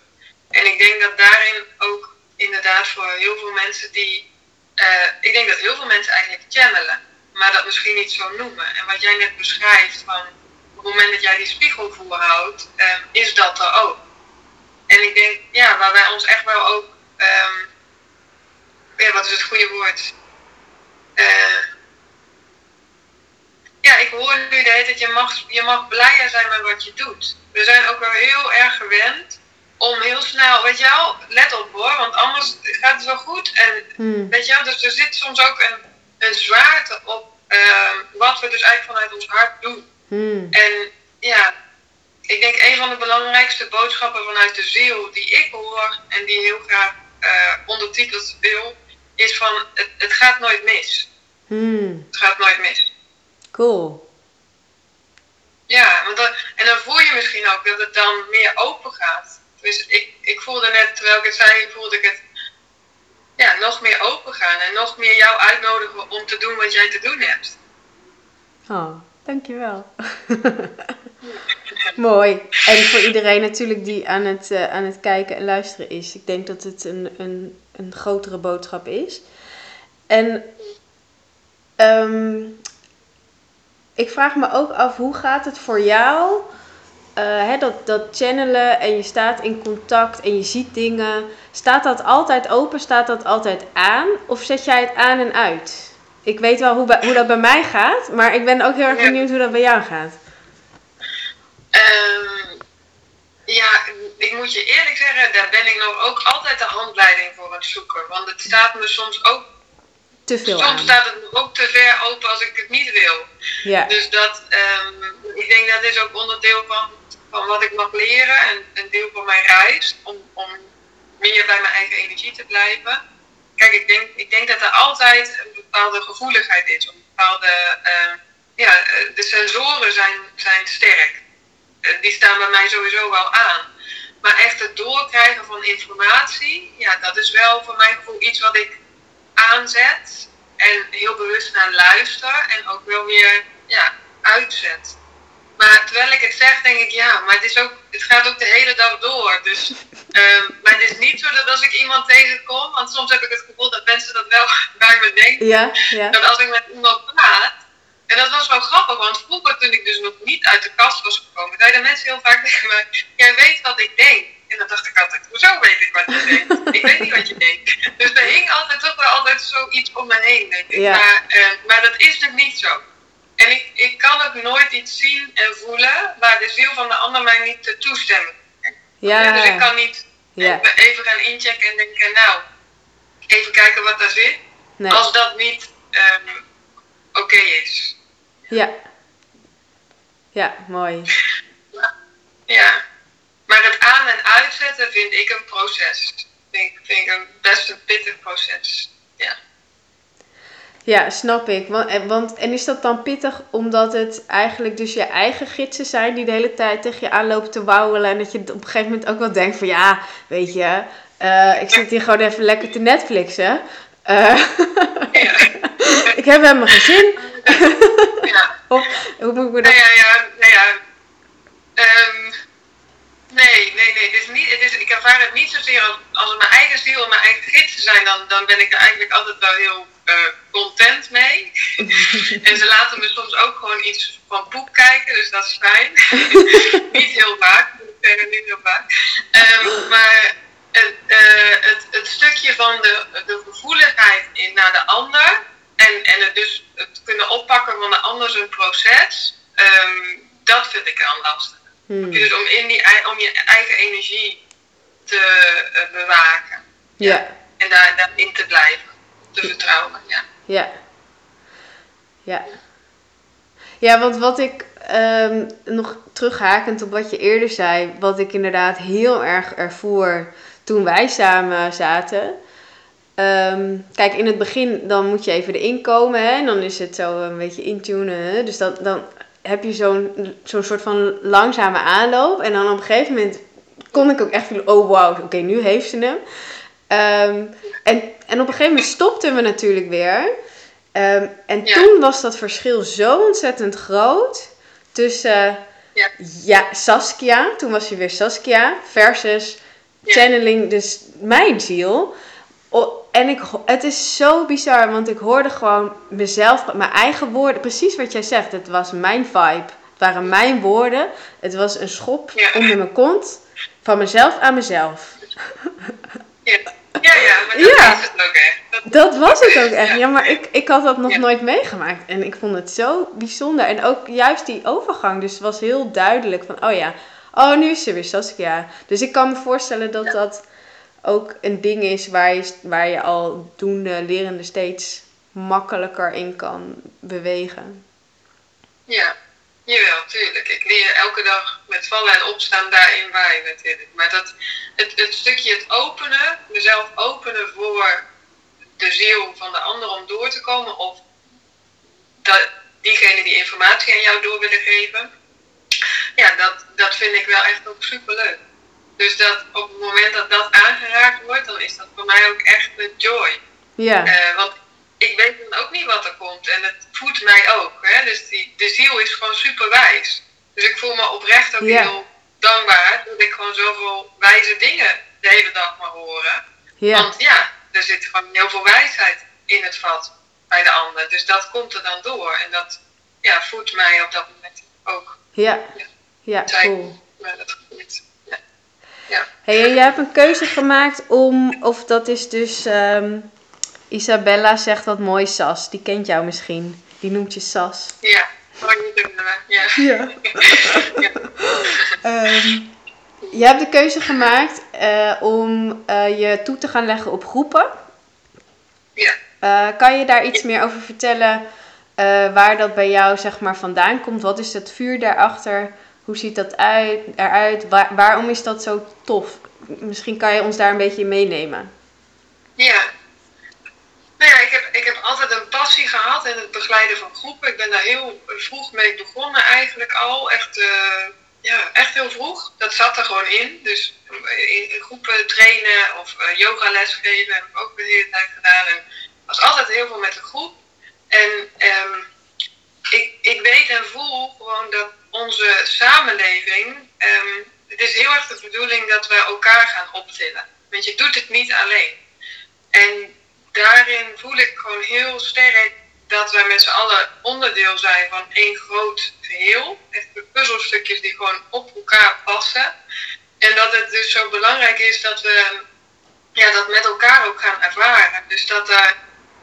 En ik denk dat daarin ook inderdaad voor heel veel mensen die... Uh, ik denk dat heel veel mensen eigenlijk channelen, maar dat misschien niet zo noemen. En wat jij net beschrijft van het moment dat jij die spiegel voorhoudt, um, is dat er ook. En ik denk, ja, waar wij ons echt wel ook, um, ja, wat is het goede woord? Uh, heet het, je mag, je mag blijer zijn met wat je doet. We zijn ook wel heel erg gewend om heel snel, weet je wel, let op hoor, want anders gaat het wel goed. En Hmm. weet je wel, dus er zit soms ook een, een zwaarte op ehm, wat we dus eigenlijk vanuit ons hart doen. Hmm. En ja, ik denk een van de belangrijkste boodschappen vanuit de ziel die ik hoor en die heel graag eh, ondertiteld wil, is van het, het gaat nooit mis. Hmm. Het gaat nooit mis. Cool. Ja, want en dan voel je misschien ook dat het dan meer open gaat. Dus ik, ik voelde net, terwijl ik het zei, voelde ik het ja, nog meer open gaan. En nog meer jou uitnodigen om te doen wat jij te doen hebt. Oh, dankjewel. Mooi. En voor iedereen natuurlijk die aan het, eh, aan het kijken en luisteren is. Ik denk dat het een, een, een grotere boodschap is. En ehm, ik vraag me ook af, hoe gaat het voor jou? eh, hè, dat, dat channelen en je staat in contact en je ziet dingen. Staat dat altijd open? Staat dat altijd aan? Of zet jij het aan en uit? Ik weet wel hoe, bij- hoe dat bij mij gaat, maar ik ben ook heel erg Ja. benieuwd hoe dat bij jou gaat. Ehm, ja, ik moet je eerlijk zeggen, daar ben ik nog ook altijd de handleiding voor aan het zoeken. Want het staat me soms ook, Te veel soms aan. staat het me ook te ver open als ik het niet wil. Ja, Dus dat, ehm, ik denk dat is ook onderdeel van, van wat ik mag leren en een deel van mijn reis. Om, om meer bij mijn eigen energie te blijven. Kijk, ik denk, ik denk dat er altijd een bepaalde gevoeligheid is. Een bepaalde, ehm, ja, eh, de sensoren zijn, zijn sterk. Eh, die staan bij mij sowieso wel aan. Maar echt het doorkrijgen van informatie, ja, dat is wel voor mijn gevoel iets wat ik aanzet en heel bewust naar luister en ook wel weer ja, uitzet. Maar terwijl ik het zeg, denk ik ja, maar het, is ook, het gaat ook de hele dag door. Dus, ehm, maar het is niet zo dat als ik iemand tegenkom, want soms heb ik het gevoel dat mensen dat wel bij me denken. ja, ja. Dat als ik met iemand praat, en dat was wel grappig, want vroeger toen ik dus nog niet uit de kast was gekomen, zeiden mensen heel vaak tegen mij, jij weet wat ik denk. En dan dacht ik altijd, hoezo weet ik wat je denkt? Ik weet niet wat je denkt. Dus er hing altijd toch wel altijd zoiets om me heen, denk ik. Ja. Maar, eh, maar dat is natuurlijk niet zo. En ik, ik kan ook nooit iets zien en voelen waar de ziel van de ander mij niet te toestemming geeft. Ja, Dus ik kan niet ja. even gaan inchecken en denken, nou, even kijken wat daar zit. Nee. Als dat niet ehm, oké is. Ja. Ja, mooi. Ja. Maar het aan- en uitzetten vind ik een proces. Vind, ik- vind ik een best een pittig proces. Ja. Ja, snap ik. Want, en- want, en is dat dan pittig omdat het eigenlijk dus je eigen gidsen zijn die de hele tijd tegen je aanlopen te wauwelen en dat je op een gegeven moment ook wel denkt van ja, weet je, eh, ik zit hier gewoon even lekker te Netflixen. Ja. ik heb helemaal geen zin. ja. Of hoe moet ik me Nou dat... ja, ja, nou ja. Ehm, nee, nee, nee. Het is niet, het is, ik ervaar het niet zozeer als, als het mijn eigen ziel en mijn eigen gidsen zijn. Dan, dan ben ik er eigenlijk altijd wel heel eh, content mee. en ze laten me soms ook gewoon iets van poep kijken, dus dat is fijn. niet heel vaak, niet heel vaak. Ehm, maar het, eh, het, het stukje van de, de gevoeligheid in naar de ander en, en het dus het kunnen oppakken van de ander zijn proces, ehm, dat vind ik dan lastig. Hmm. Dus om, in die, om je eigen energie te eh, bewaken Ja, en daar, daarin te blijven, te vertrouwen. Ja. ja. Ja. Want wat ik ehm, nog terughakend op wat je eerder zei, wat ik inderdaad heel erg ervoer toen wij samen zaten. Ehm, kijk, in het begin dan moet je even erin komen hè, en dan is het zo een beetje intunen. Hè, dus dat, dan heb je zo'n zo'n soort van langzame aanloop en dan op een gegeven moment kon ik ook echt voelen, oh wow, oké, nu heeft ze hem. Ehm, en, en op een gegeven moment stopten we natuurlijk weer. Ehm, en Ja. toen was dat verschil zo ontzettend groot tussen Ja. ja, Saskia, toen was je weer Saskia, versus Ja. channeling, dus mijn ziel. O- en ik, het is zo bizar, want ik hoorde gewoon mezelf, mijn eigen woorden, precies wat jij zegt. Het was mijn vibe, het waren mijn woorden. Het was een schop onder mijn kont, van mezelf aan mezelf. Ja. ja, ja, maar dat Ja. is het ook echt. Dat Dat was het ook echt. Ja, maar ik, ik had dat nog nooit meegemaakt. En ik vond het zo bijzonder. En ook juist die overgang. Dus het was heel duidelijk van, oh ja, oh nu is er weer Saskia. Dus ik kan me voorstellen dat dat ook een ding is waar je, waar je al doende lerende steeds makkelijker in kan bewegen. Ja, jawel, tuurlijk. Ik leer elke vallen en opstaan daarin bij natuurlijk. Maar dat, het, het stukje het openen, mezelf openen voor de ziel van de ander om door te komen, of dat, diegene die informatie aan jou door willen geven, ja, dat, dat vind ik wel echt ook superleuk. Dus dat op het moment dat dat aangeraakt wordt, dan is dat voor mij ook echt een joy. Ja. Uh, want ik weet dan ook niet wat er komt en het voedt mij ook. Hè? Dus die, de ziel is gewoon super wijs. Dus ik voel me oprecht ook heel dankbaar dat ik gewoon zoveel wijze dingen de hele dag mag horen. Want ja, er zit gewoon heel veel wijsheid in het vat bij de ander. Dus dat komt er dan door en dat ja, voedt mij op dat moment ook. Ja, ja, ja cool. dat Ja. ja. Hey, en jij hebt een keuze gemaakt om, of dat is dus um, Isabella zegt dat mooi Sas, die kent jou misschien. Die noemt je Sas. Ja, ja. Ja. ja. um, je hebt de keuze gemaakt uh, om uh, je toe te gaan leggen op groepen. Ja. Uh, kan je daar iets meer over vertellen waar dat bij jou zeg maar vandaan komt? Wat is het vuur daarachter? Hoe ziet dat uit, eruit? Waar, waarom is dat zo tof? Misschien kan je ons daar een beetje in meenemen. Ja, nou ja, ik heb, ik heb altijd een passie gehad in het begeleiden van groepen. Ik ben daar heel vroeg mee begonnen eigenlijk al. Echt, uh, ja, echt heel vroeg. Dat zat er gewoon in. Dus in, in groepen trainen of uh, yogales geven heb ik ook de hele tijd gedaan. En was altijd heel veel met de groep. En um, ik, ik weet en voel gewoon dat onze samenleving... Um, het is heel erg de bedoeling dat we elkaar gaan optillen. Want je doet het niet alleen. En daarin voel ik gewoon heel sterk dat wij met z'n allen onderdeel zijn van één groot geheel. Echt puzzelstukjes die gewoon op elkaar passen. En dat het dus zo belangrijk is dat we ja, dat met elkaar ook gaan ervaren. Dus dat er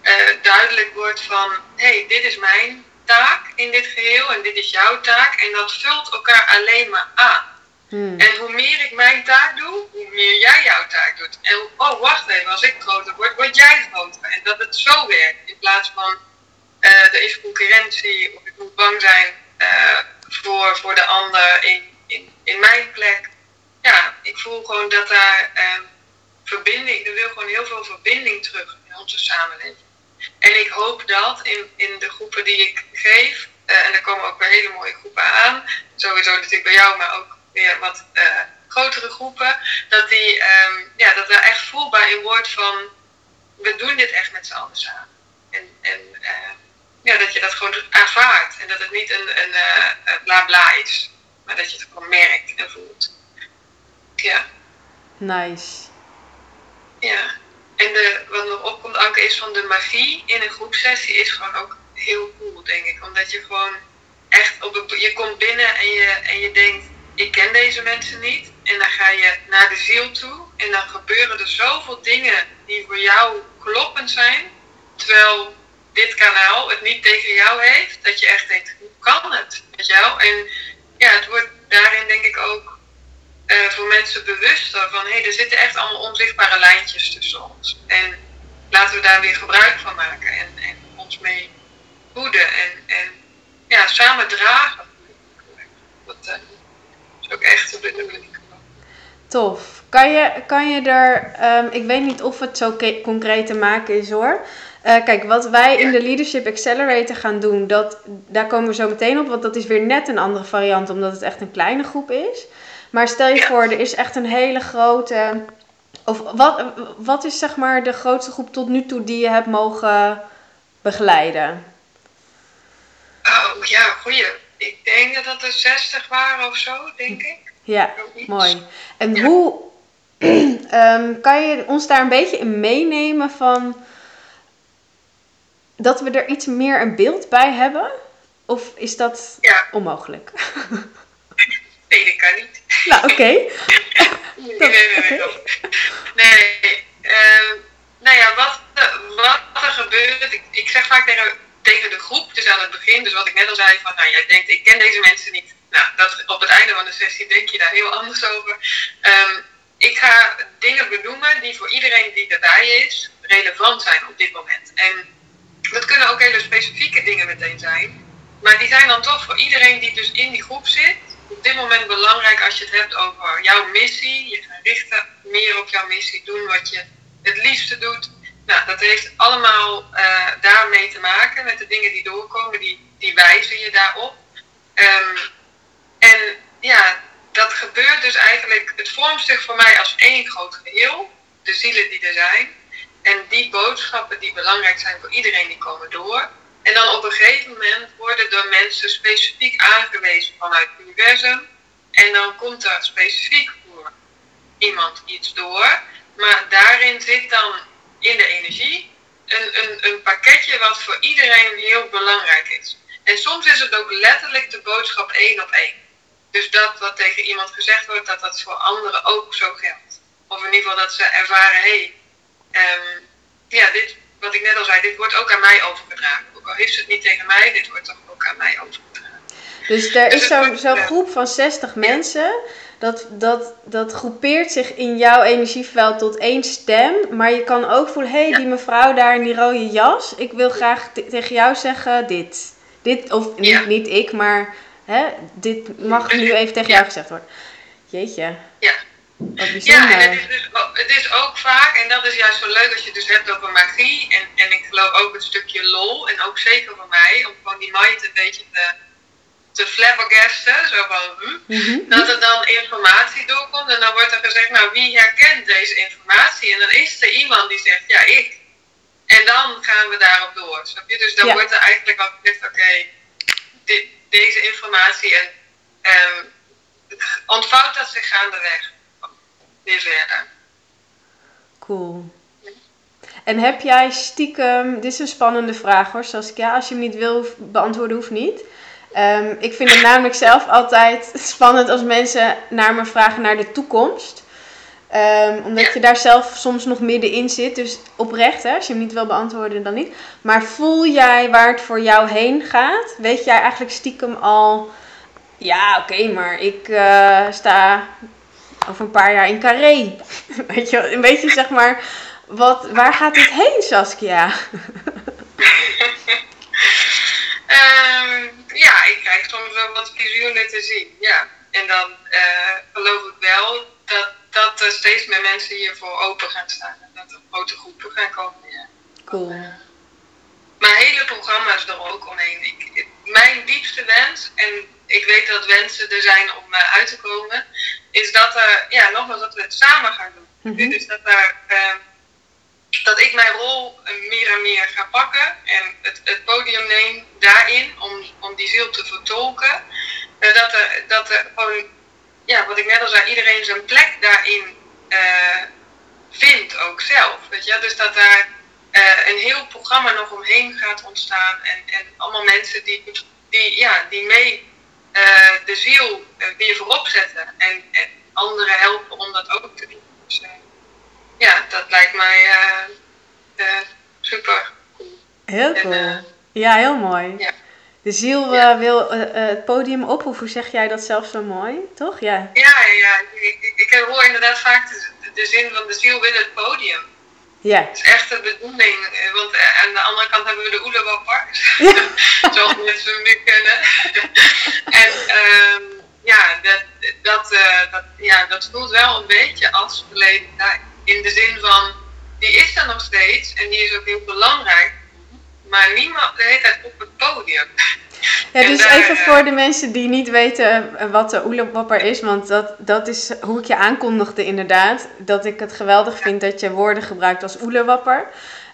uh, duidelijk wordt van, hé, hey, dit is mijn taak in dit geheel en dit is jouw taak. En dat vult elkaar alleen maar aan. Hmm. En hoe meer ik mijn taak doe, hoe meer jij jouw En oh, wacht even, als ik groter word, word jij groter. En dat het zo werkt. In plaats van uh, er is concurrentie of ik moet bang zijn uh, voor, voor de ander in, in, in mijn plek. Ja, ik voel gewoon dat daar uh, verbinding, er wil gewoon heel veel verbinding terug in onze samenleving. En ik hoop dat in, in de groepen die ik geef, en er komen ook weer hele mooie groepen aan, sowieso natuurlijk bij jou, maar ook weer wat grotere groepen, dat, die, um, ja, dat er echt voelbaar in wordt van we doen dit echt met z'n allen samen. En, en uh, ja, dat je dat gewoon aanvaardt en dat het niet een, een uh, bla bla is, maar dat je het gewoon merkt en voelt. Ja. Nice. Ja. En de, wat nog opkomt, Anke, is van de magie in een groepsessie is gewoon ook heel cool, denk ik. Omdat je gewoon echt op een, je komt binnen en je, en je denkt, ik ken deze mensen niet. En dan ga je naar de ziel toe. En dan gebeuren er zoveel dingen die voor jou kloppend zijn. Terwijl dit kanaal het niet tegen jou heeft. Dat je echt denkt, hoe kan het? Je wel? En ja, het wordt daarin denk ik ook uh, voor mensen bewuster van... hé, hey, er zitten echt allemaal onzichtbare lijntjes tussen ons. En laten we daar weer gebruik van maken. En, en ons mee voeden. En, en ja, samen dragen. Dat, uh, ook echt de bedoeling. Tof. Kan je, kan je er, um, ik weet niet of het zo concreet te maken is hoor. Uh, kijk, wat wij in de Leadership Accelerator gaan doen, dat, daar komen we zo meteen op, want dat is weer net een andere variant, omdat het echt een kleine groep is. Maar stel je voor, er is echt een hele grote. Of wat, wat is zeg maar de grootste groep tot nu toe die je hebt mogen begeleiden? Oh ja, goeie ik denk dat het er 60 waren of zo, denk ik. Ja, mooi. En hoe um, kan je ons daar een beetje in meenemen van dat we er iets meer een beeld bij hebben? Of is dat ja. onmogelijk? nee, dat kan niet. Nou, oké. Okay. nee, nee, nee. Nee, nee. Uh, nou ja, wat, wat zeg vaak tegen, tegen de groep, dus aan het begin, dus wat ik net al zei, van nou jij denkt ik ken deze mensen niet. Nou, dat, op het einde van de sessie denk je daar heel anders over. Ehm, ik ga dingen benoemen die voor iedereen die erbij is relevant zijn op dit moment. En dat kunnen ook hele specifieke dingen meteen zijn. Maar die zijn dan toch voor iedereen die dus in die groep zit, op dit moment belangrijk als je het hebt over jouw missie. Je gaat richten meer op jouw missie, doen wat je het liefste doet. Nou, dat heeft allemaal uh, daarmee te maken met de dingen die doorkomen, die, die wijzen je daarop. Um, en ja, dat gebeurt dus eigenlijk, het vormt zich voor mij als één groot geheel, de zielen die er zijn. En die boodschappen die belangrijk zijn voor iedereen, die komen door. En dan op een gegeven moment worden door mensen specifiek aangewezen vanuit het universum. En dan komt er specifiek voor iemand iets door. Maar daarin zit dan in de energie een, een, een pakketje wat voor iedereen heel belangrijk is. En soms is het ook letterlijk de boodschap één op één. Dus dat wat tegen iemand gezegd wordt, dat dat voor anderen ook zo geldt. Of in ieder geval dat ze ervaren, hé, hey, um, ja, dit, wat ik net al zei, dit wordt ook aan mij overgedragen. Ook al heeft ze het niet tegen mij, dit wordt toch ook aan mij overgedragen. Dus er dus is zo'n zo groep van 60 mensen, dat, dat, dat groepeert zich in jouw energieveld tot één stem. Maar je kan ook voelen, hé, hey, die mevrouw daar in die rode jas, ik wil graag tegen jou zeggen dit. Dit, of niet, niet ik, maar hè, dit mag nu even tegen jou gezegd worden. Jeetje. Ja. Ja, en het is, dus, het is ook vaak, en dat is juist zo leuk als je het dus hebt over magie. En, en ik geloof ook een stukje lol, en ook zeker voor mij, om gewoon die mind een beetje te, te flabbergasten. Zo van, hm, mhm. Dat er dan informatie doorkomt en dan wordt er gezegd, nou wie herkent deze informatie? En dan is er iemand die zegt, ja ik. En dan gaan we daarop door, snap je? Dus dan wordt er eigenlijk al gezegd, oké, deze informatie en um, ontvouwt dat zich gaandeweg weer verder. Cool. En heb jij stiekem, dit is een spannende vraag hoor, ja, als je hem niet wil beantwoorden, hoeft niet. Um, ik vind het namelijk zelf altijd spannend als mensen naar me vragen naar de toekomst. Um, omdat je daar zelf soms nog middenin zit. Dus oprecht, hè, als je hem niet wil beantwoorden, dan niet. Maar voel jij waar het voor jou heen gaat? Weet jij eigenlijk stiekem al... Ja, oké, maar ik uh, sta over een paar jaar in Carré. Weet je, een beetje zeg maar, wat, waar gaat dit heen, Saskia? um, ja, ik krijg soms wel wat visioenen te zien, ja. En dan uh, geloof ik wel dat, dat er steeds meer mensen hiervoor open gaan staan. En dat er grote groepen gaan komen, ja. Cool. maar hele programma's er ook omheen. Ik, mijn diepste wens, en ik weet dat wensen er zijn om uh, uit te komen, is dat, er, ja, nogmaals, dat we het samen gaan doen. Mm Dus dat, er, uh, dat ik mijn rol meer en meer ga pakken en het, het podium neem daarin om, om die ziel te vertolken. Uh, dat, er, dat er gewoon, ja, wat ik net al zei, iedereen zijn plek daarin uh, vindt ook zelf. Weet je? Dus dat daar uh, een heel programma nog omheen gaat ontstaan en, en allemaal mensen die, die, ja, die mee uh, de ziel weer voorop zetten en, en anderen helpen om dat ook te doen. Dus ja, dat lijkt mij super cool. Heel cool. En, ja, heel mooi. Ja. De ziel ja. wil het podium op, of hoe zeg jij dat zelf zo mooi, toch? Ja, ja, ja. Ik, ik, hoor inderdaad vaak de, de zin van de ziel wil het podium. Ja. Het is echt de bedoeling, want aan de andere kant hebben we de oelewapper, ja. zoals mensen hem nu kennen. en um, ja, dat, dat, dat, ja, dat voelt wel een beetje als verleden tijd. In de zin van, die is er nog steeds en die is ook heel belangrijk, maar niemand de hele tijd op het podium. Ja, dus even voor eh, de mensen die niet weten eh, wat de oelewapper is, want dat, dat is hoe ik je aankondigde inderdaad. Dat ik het geweldig vind dat je woorden gebruikt als oelewapper.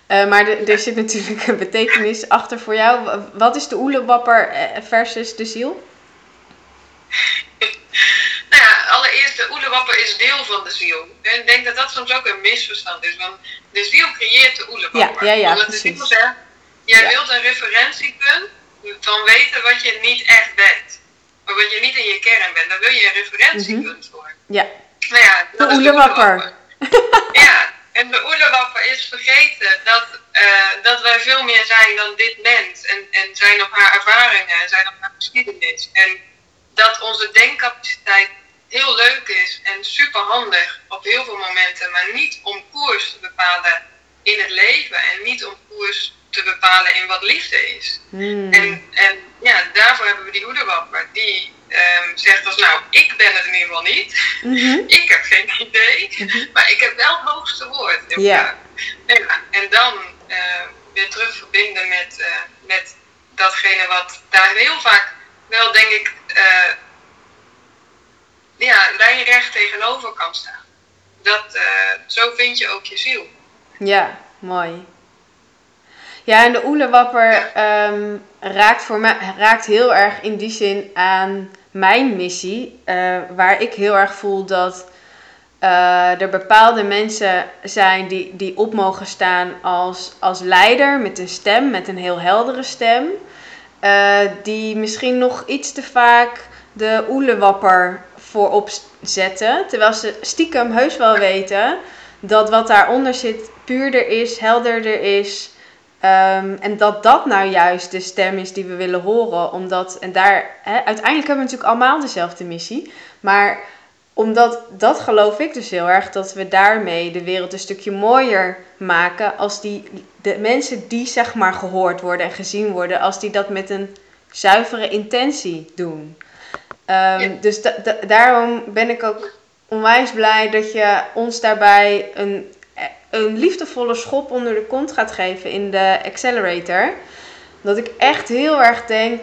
Uh, maar de, er zit natuurlijk een betekenis achter voor jou. Wat is de oelewapper versus de ziel? nou ja, allereerst de oelewapper is deel van de ziel. En ik denk dat dat soms ook een misverstand is, want de ziel creëert de oelewapper. Ja, ja, ja, precies. De ziel zegt, jij wilt een referentiepunt van weten wat je niet echt bent. Of wat je niet in je kern bent. Daar wil je een referentiepunt mm -hmm. voor. Ja. Nou ja, de oelewapper. ja, en de oerlewapper is vergeten dat, uh, dat wij veel meer zijn dan dit mens. En, en zijn op haar ervaringen en zijn op haar geschiedenis. En dat onze denkcapaciteit heel leuk is en super handig op heel veel momenten, maar niet om koers te bepalen in het leven en niet om koers te bepalen in wat liefde is. Hmm. En, en ja, daarvoor hebben we die hoederwapper die um, zegt als nou, ik ben het in ieder geval niet. Mhm. ik heb geen idee, mhm. maar ik heb wel het hoogste woord. Ja. ja. En dan uh, weer terug verbinden met, uh, met datgene wat daar heel vaak wel denk ik uh, ja, lijnrecht tegenover kan staan. Dat, zo vind je ook je ziel. Ja, mooi. Ja, en de oelewapper um, raakt, voor mij, raakt heel erg in die zin aan mijn missie. Uh, waar ik heel erg voel dat uh, er bepaalde mensen zijn die, die op mogen staan als, als leider met een stem, met een heel heldere stem. Uh, die misschien nog iets te vaak de oelewapper voorop zetten. Terwijl ze stiekem heus wel weten dat wat daaronder zit puurder is, helderder is. Um, en dat dat nou juist de stem is die we willen horen. Omdat, en daar, uiteindelijk hebben we natuurlijk allemaal dezelfde missie. Maar omdat, dat geloof ik dus heel erg, dat we daarmee de wereld een stukje mooier maken. Als die, de mensen die zeg maar gehoord worden en gezien worden, als die dat met een zuivere intentie doen. Um, Dus daarom ben ik ook onwijs blij dat je ons daarbij een een liefdevolle schop onder de kont gaat geven in de accelerator. Dat ik echt heel erg denk.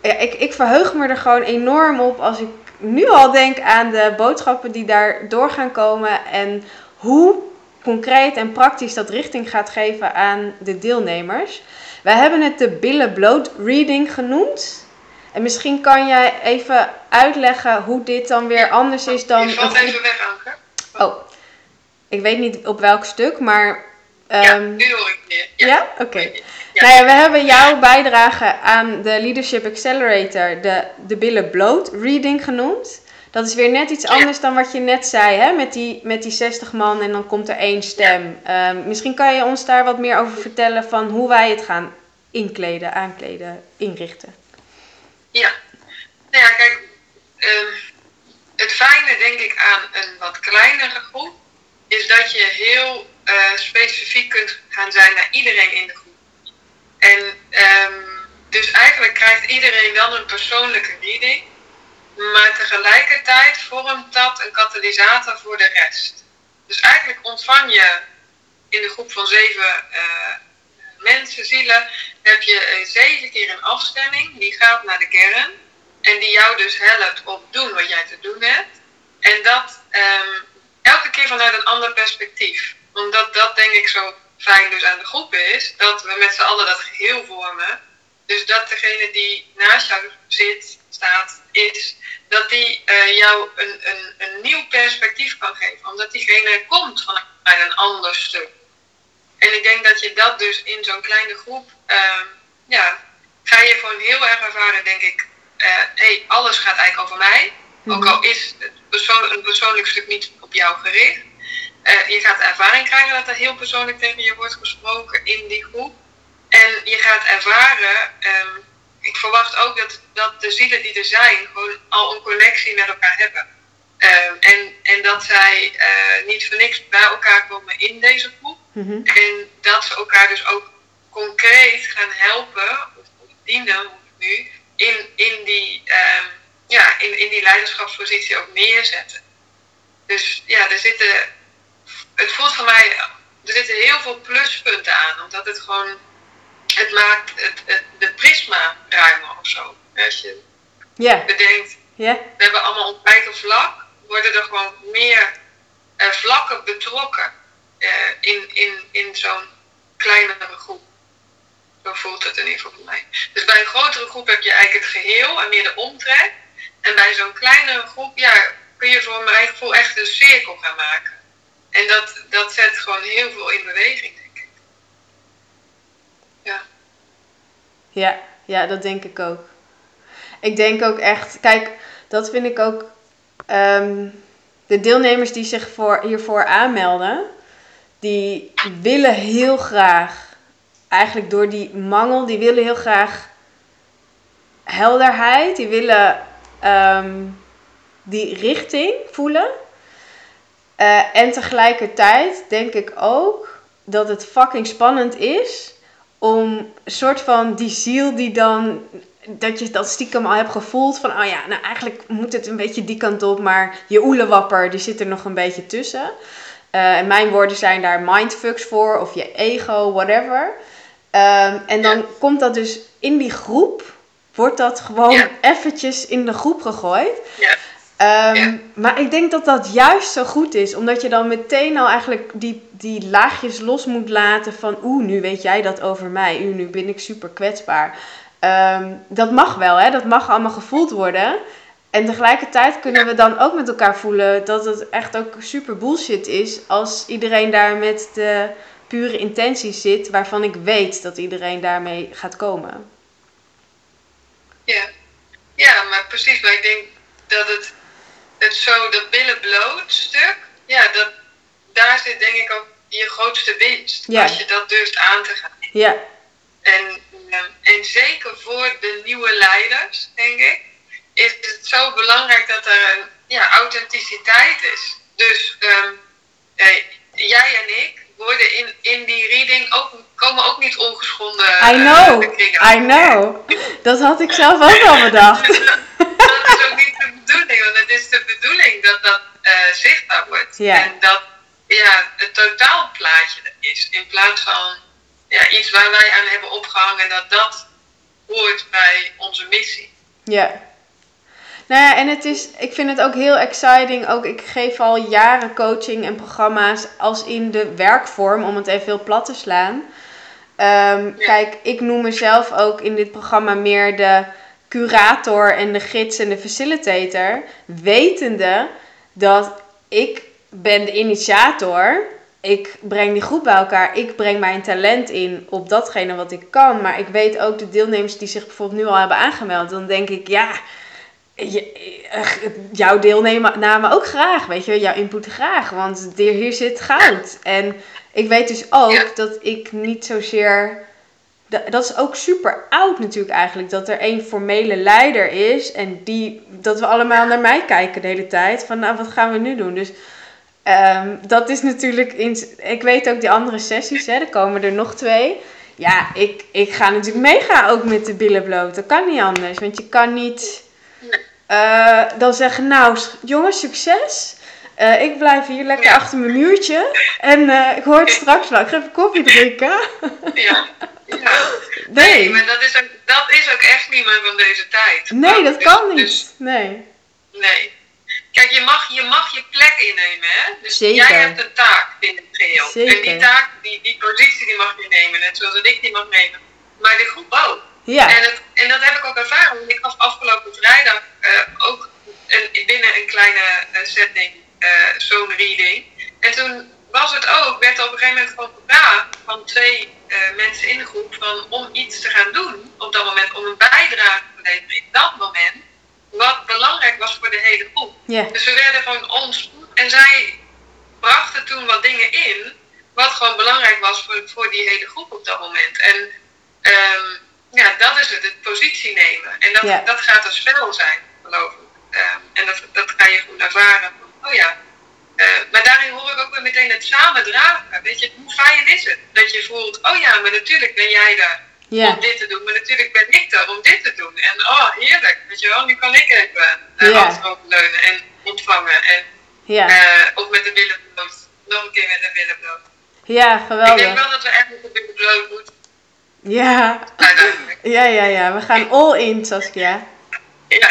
Ik, ik verheug me er gewoon enorm op als ik nu al denk aan de boodschappen die daar door gaan komen. En hoe concreet en praktisch dat richting gaat geven aan de deelnemers. Wij hebben het de billen bloot reading genoemd. En misschien kan jij even uitleggen hoe dit dan weer anders is dan. Je valt even weg, Anke. Oh, ik weet niet op welk stuk, maar. Um, ja, nu hoor ik meer. Ja, ja? oké. Ja. Nou ja, we hebben jouw bijdrage aan de Leadership Accelerator de, de billen bloot reading genoemd. Dat is weer net iets anders dan wat je net zei, hè? Met, die, met die 60 man en dan komt er één stem. Um, misschien kan je ons daar wat meer over vertellen van hoe wij het gaan inkleden, aankleden, inrichten. Ja, nou ja, kijk, um, het fijne denk ik aan een wat kleinere groep is dat je heel uh, specifiek kunt gaan zijn naar iedereen in de groep. En um, dus eigenlijk krijgt iedereen dan een persoonlijke reading, maar tegelijkertijd vormt dat een katalysator voor de rest. Dus eigenlijk ontvang je in de groep van zeven uh, mensen, zielen, heb je zeven keer een afstemming die gaat naar de kern en die jou dus helpt op doen wat jij te doen hebt. En dat um, elke keer vanuit een ander perspectief. Omdat dat denk ik zo fijn dus aan de groep is, dat we met z'n allen dat geheel vormen. Dus dat degene die naast jou zit, staat, is, dat die uh, jou een, een, een nieuw perspectief kan geven. Omdat diegene komt vanuit een ander stuk. En ik denk dat je dat dus in zo'n kleine groep, uh, ja, ga je gewoon heel erg ervaren, denk ik, hé, uh, hey, alles gaat eigenlijk over mij. Ook mhm. al is het persoon, een persoonlijk stuk niet op jou gericht. Uh, je gaat ervaring krijgen dat er heel persoonlijk tegen je wordt gesproken in die groep. En je gaat ervaren, um, ik verwacht ook dat, dat de zielen die er zijn gewoon al een connectie met elkaar hebben. Um, en, en dat zij uh, niet voor niks bij elkaar komen in deze groep. Mm -hmm. En dat ze elkaar dus ook concreet gaan helpen, of, of dienen, nu, in, in die um, ja, in, in die leiderschapspositie ook neerzetten. Dus ja, er zitten, het voelt voor mij, er zitten heel veel pluspunten aan, omdat het gewoon, het maakt het, het de prisma ruimer of zo. Als je yeah. bedenkt, yeah. we hebben allemaal ons eigen vlak, worden er gewoon meer uh, vlakken betrokken uh, in, in, in zo'n kleinere groep. Zo voelt het in ieder geval voor mij. Dus bij een grotere groep heb je eigenlijk het geheel en meer de omtrek. En bij zo'n kleinere groep, ja, kun je voor mijn gevoel echt een cirkel gaan maken. En dat, dat zet gewoon heel veel in beweging, denk ik. Ja. Ja, ja, dat denk ik ook. Ik denk ook echt, kijk, dat vind ik ook. Um, de deelnemers die zich voor, hiervoor aanmelden, die willen heel graag, eigenlijk door die mangel, die willen heel graag helderheid. Die willen ehm, die richting voelen. Uh, en tegelijkertijd denk ik ook dat het fucking spannend is om een soort van die ziel die dan dat je dat stiekem al hebt gevoeld van, oh ja, nou eigenlijk moet het een beetje die kant op, maar je oelewapper die zit er nog een beetje tussen. Uh, en mijn woorden zijn daar mindfucks voor, of je ego, whatever. Um, en dan komt dat dus in die groep, wordt dat gewoon ja. eventjes in de groep gegooid. Ja. Um, maar ik denk dat dat juist zo goed is, omdat je dan meteen al eigenlijk die, die laagjes los moet laten van, oeh, nu weet jij dat over mij, oeh, nu ben ik super kwetsbaar. Um, dat mag wel, hè? dat mag allemaal gevoeld worden. En tegelijkertijd kunnen we dan ook met elkaar voelen dat het echt ook super bullshit is als iedereen daar met de pure intentie zit, waarvan ik weet dat iedereen daarmee gaat komen. Ja, ja maar precies. Maar ik denk dat het, het zo, dat billen bloot stuk, ja, dat, daar zit denk ik ook je grootste winst. Ja. Als je dat durft aan te gaan. Ja. En, ehm, en zeker voor de nieuwe leiders, denk ik, is het zo belangrijk dat er een ja, authenticiteit is. Dus um, eh, jij en ik worden in, in die reading ook, komen ook niet ongeschonden. I know, I know. Dat had ik zelf ook al bedacht. dat is ook niet de bedoeling, want het is de bedoeling dat dat uh, zichtbaar wordt. Yeah. En dat ja, het totaalplaatje is. In plaats van ja, iets waar wij aan hebben opgehangen, dat dat hoort bij onze missie. Ja. Nou ja, en het is, ik vind het ook heel exciting. Ook ik geef al jaren coaching en programma's als in de werkvorm, om het even heel plat te slaan. Um, Kijk, ik noem mezelf ook in dit programma meer de curator en de gids en de facilitator. Wetende dat ik ben de initiator. Ik breng die groep bij elkaar. Ik breng mijn talent in op datgene wat ik kan. Maar ik weet ook de deelnemers die zich bijvoorbeeld nu al hebben aangemeld. Dan denk ik, ja, je, eh, jouw deelname ook graag, weet je, jouw input graag, want hier zit goud. En ik weet dus ook dat ik niet zozeer. Dat is ook super oud natuurlijk eigenlijk. Dat er één formele leider is. En die, dat we allemaal naar mij kijken de hele tijd. Van nou, wat gaan we nu doen? Dus um, dat is natuurlijk. In, ik weet ook die andere sessies, hè, er komen er nog twee. Ja, ik, ik ga natuurlijk meegaan ook met de billen bloot. Dat kan niet anders. Want je kan niet uh, dan zeggen, nou jongens, succes. Uh, ik blijf hier lekker achter mijn muurtje. En uh, ik hoor het straks wel. Ik ga even koffie drinken. ja. ja. Nee. maar dat is, ook, dat is ook echt niet meer van deze tijd. Nee, dat dus, kan niet. Dus, nee. Nee. Kijk, je mag, je mag je plek innemen, hè? Dus Zeker. jij hebt een taak in het geheel. Zeker. En die taak, die, die positie, die mag je nemen. Net zoals ik die mag nemen. Maar de groep ook. Ja. En, het, en dat heb ik ook ervaren. Want ik gaf afgelopen vrijdag uh, ook een, binnen een kleine uh, setting uh, zo'n reading. En toen was het ook, werd er op een gegeven moment gewoon gevraagd van twee mensen in de groep van, om iets te gaan doen op dat moment, om een bijdrage te leveren in dat moment, wat belangrijk was voor de hele groep. Yeah. Dus we werden gewoon ons en zij brachten toen wat dingen in, wat gewoon belangrijk was voor, voor die hele groep op dat moment. En um, ja, dat is het, het positie nemen. En dat, dat gaat een spel zijn, geloof ik. Ehm, en dat, dat ga je goed ervaren. Oh ja. Uh, maar daarin hoor ik ook weer meteen het samen dragen. Weet je, hoe fijn is het? Dat je voelt, oh ja, maar natuurlijk ben jij daar om dit te doen. Maar natuurlijk ben ik er om dit te doen. En oh, heerlijk. Weet je wel, nu kan ik even uh, yeah. leunen en ontvangen. En ja. uh, ook met de billen bloot. Nog een keer met de billen bloot. Ja, geweldig. Ik denk wel dat we echt met de billen bloot moeten. Ja. Ja, ja, ja. We gaan all in, Saskia. Ja.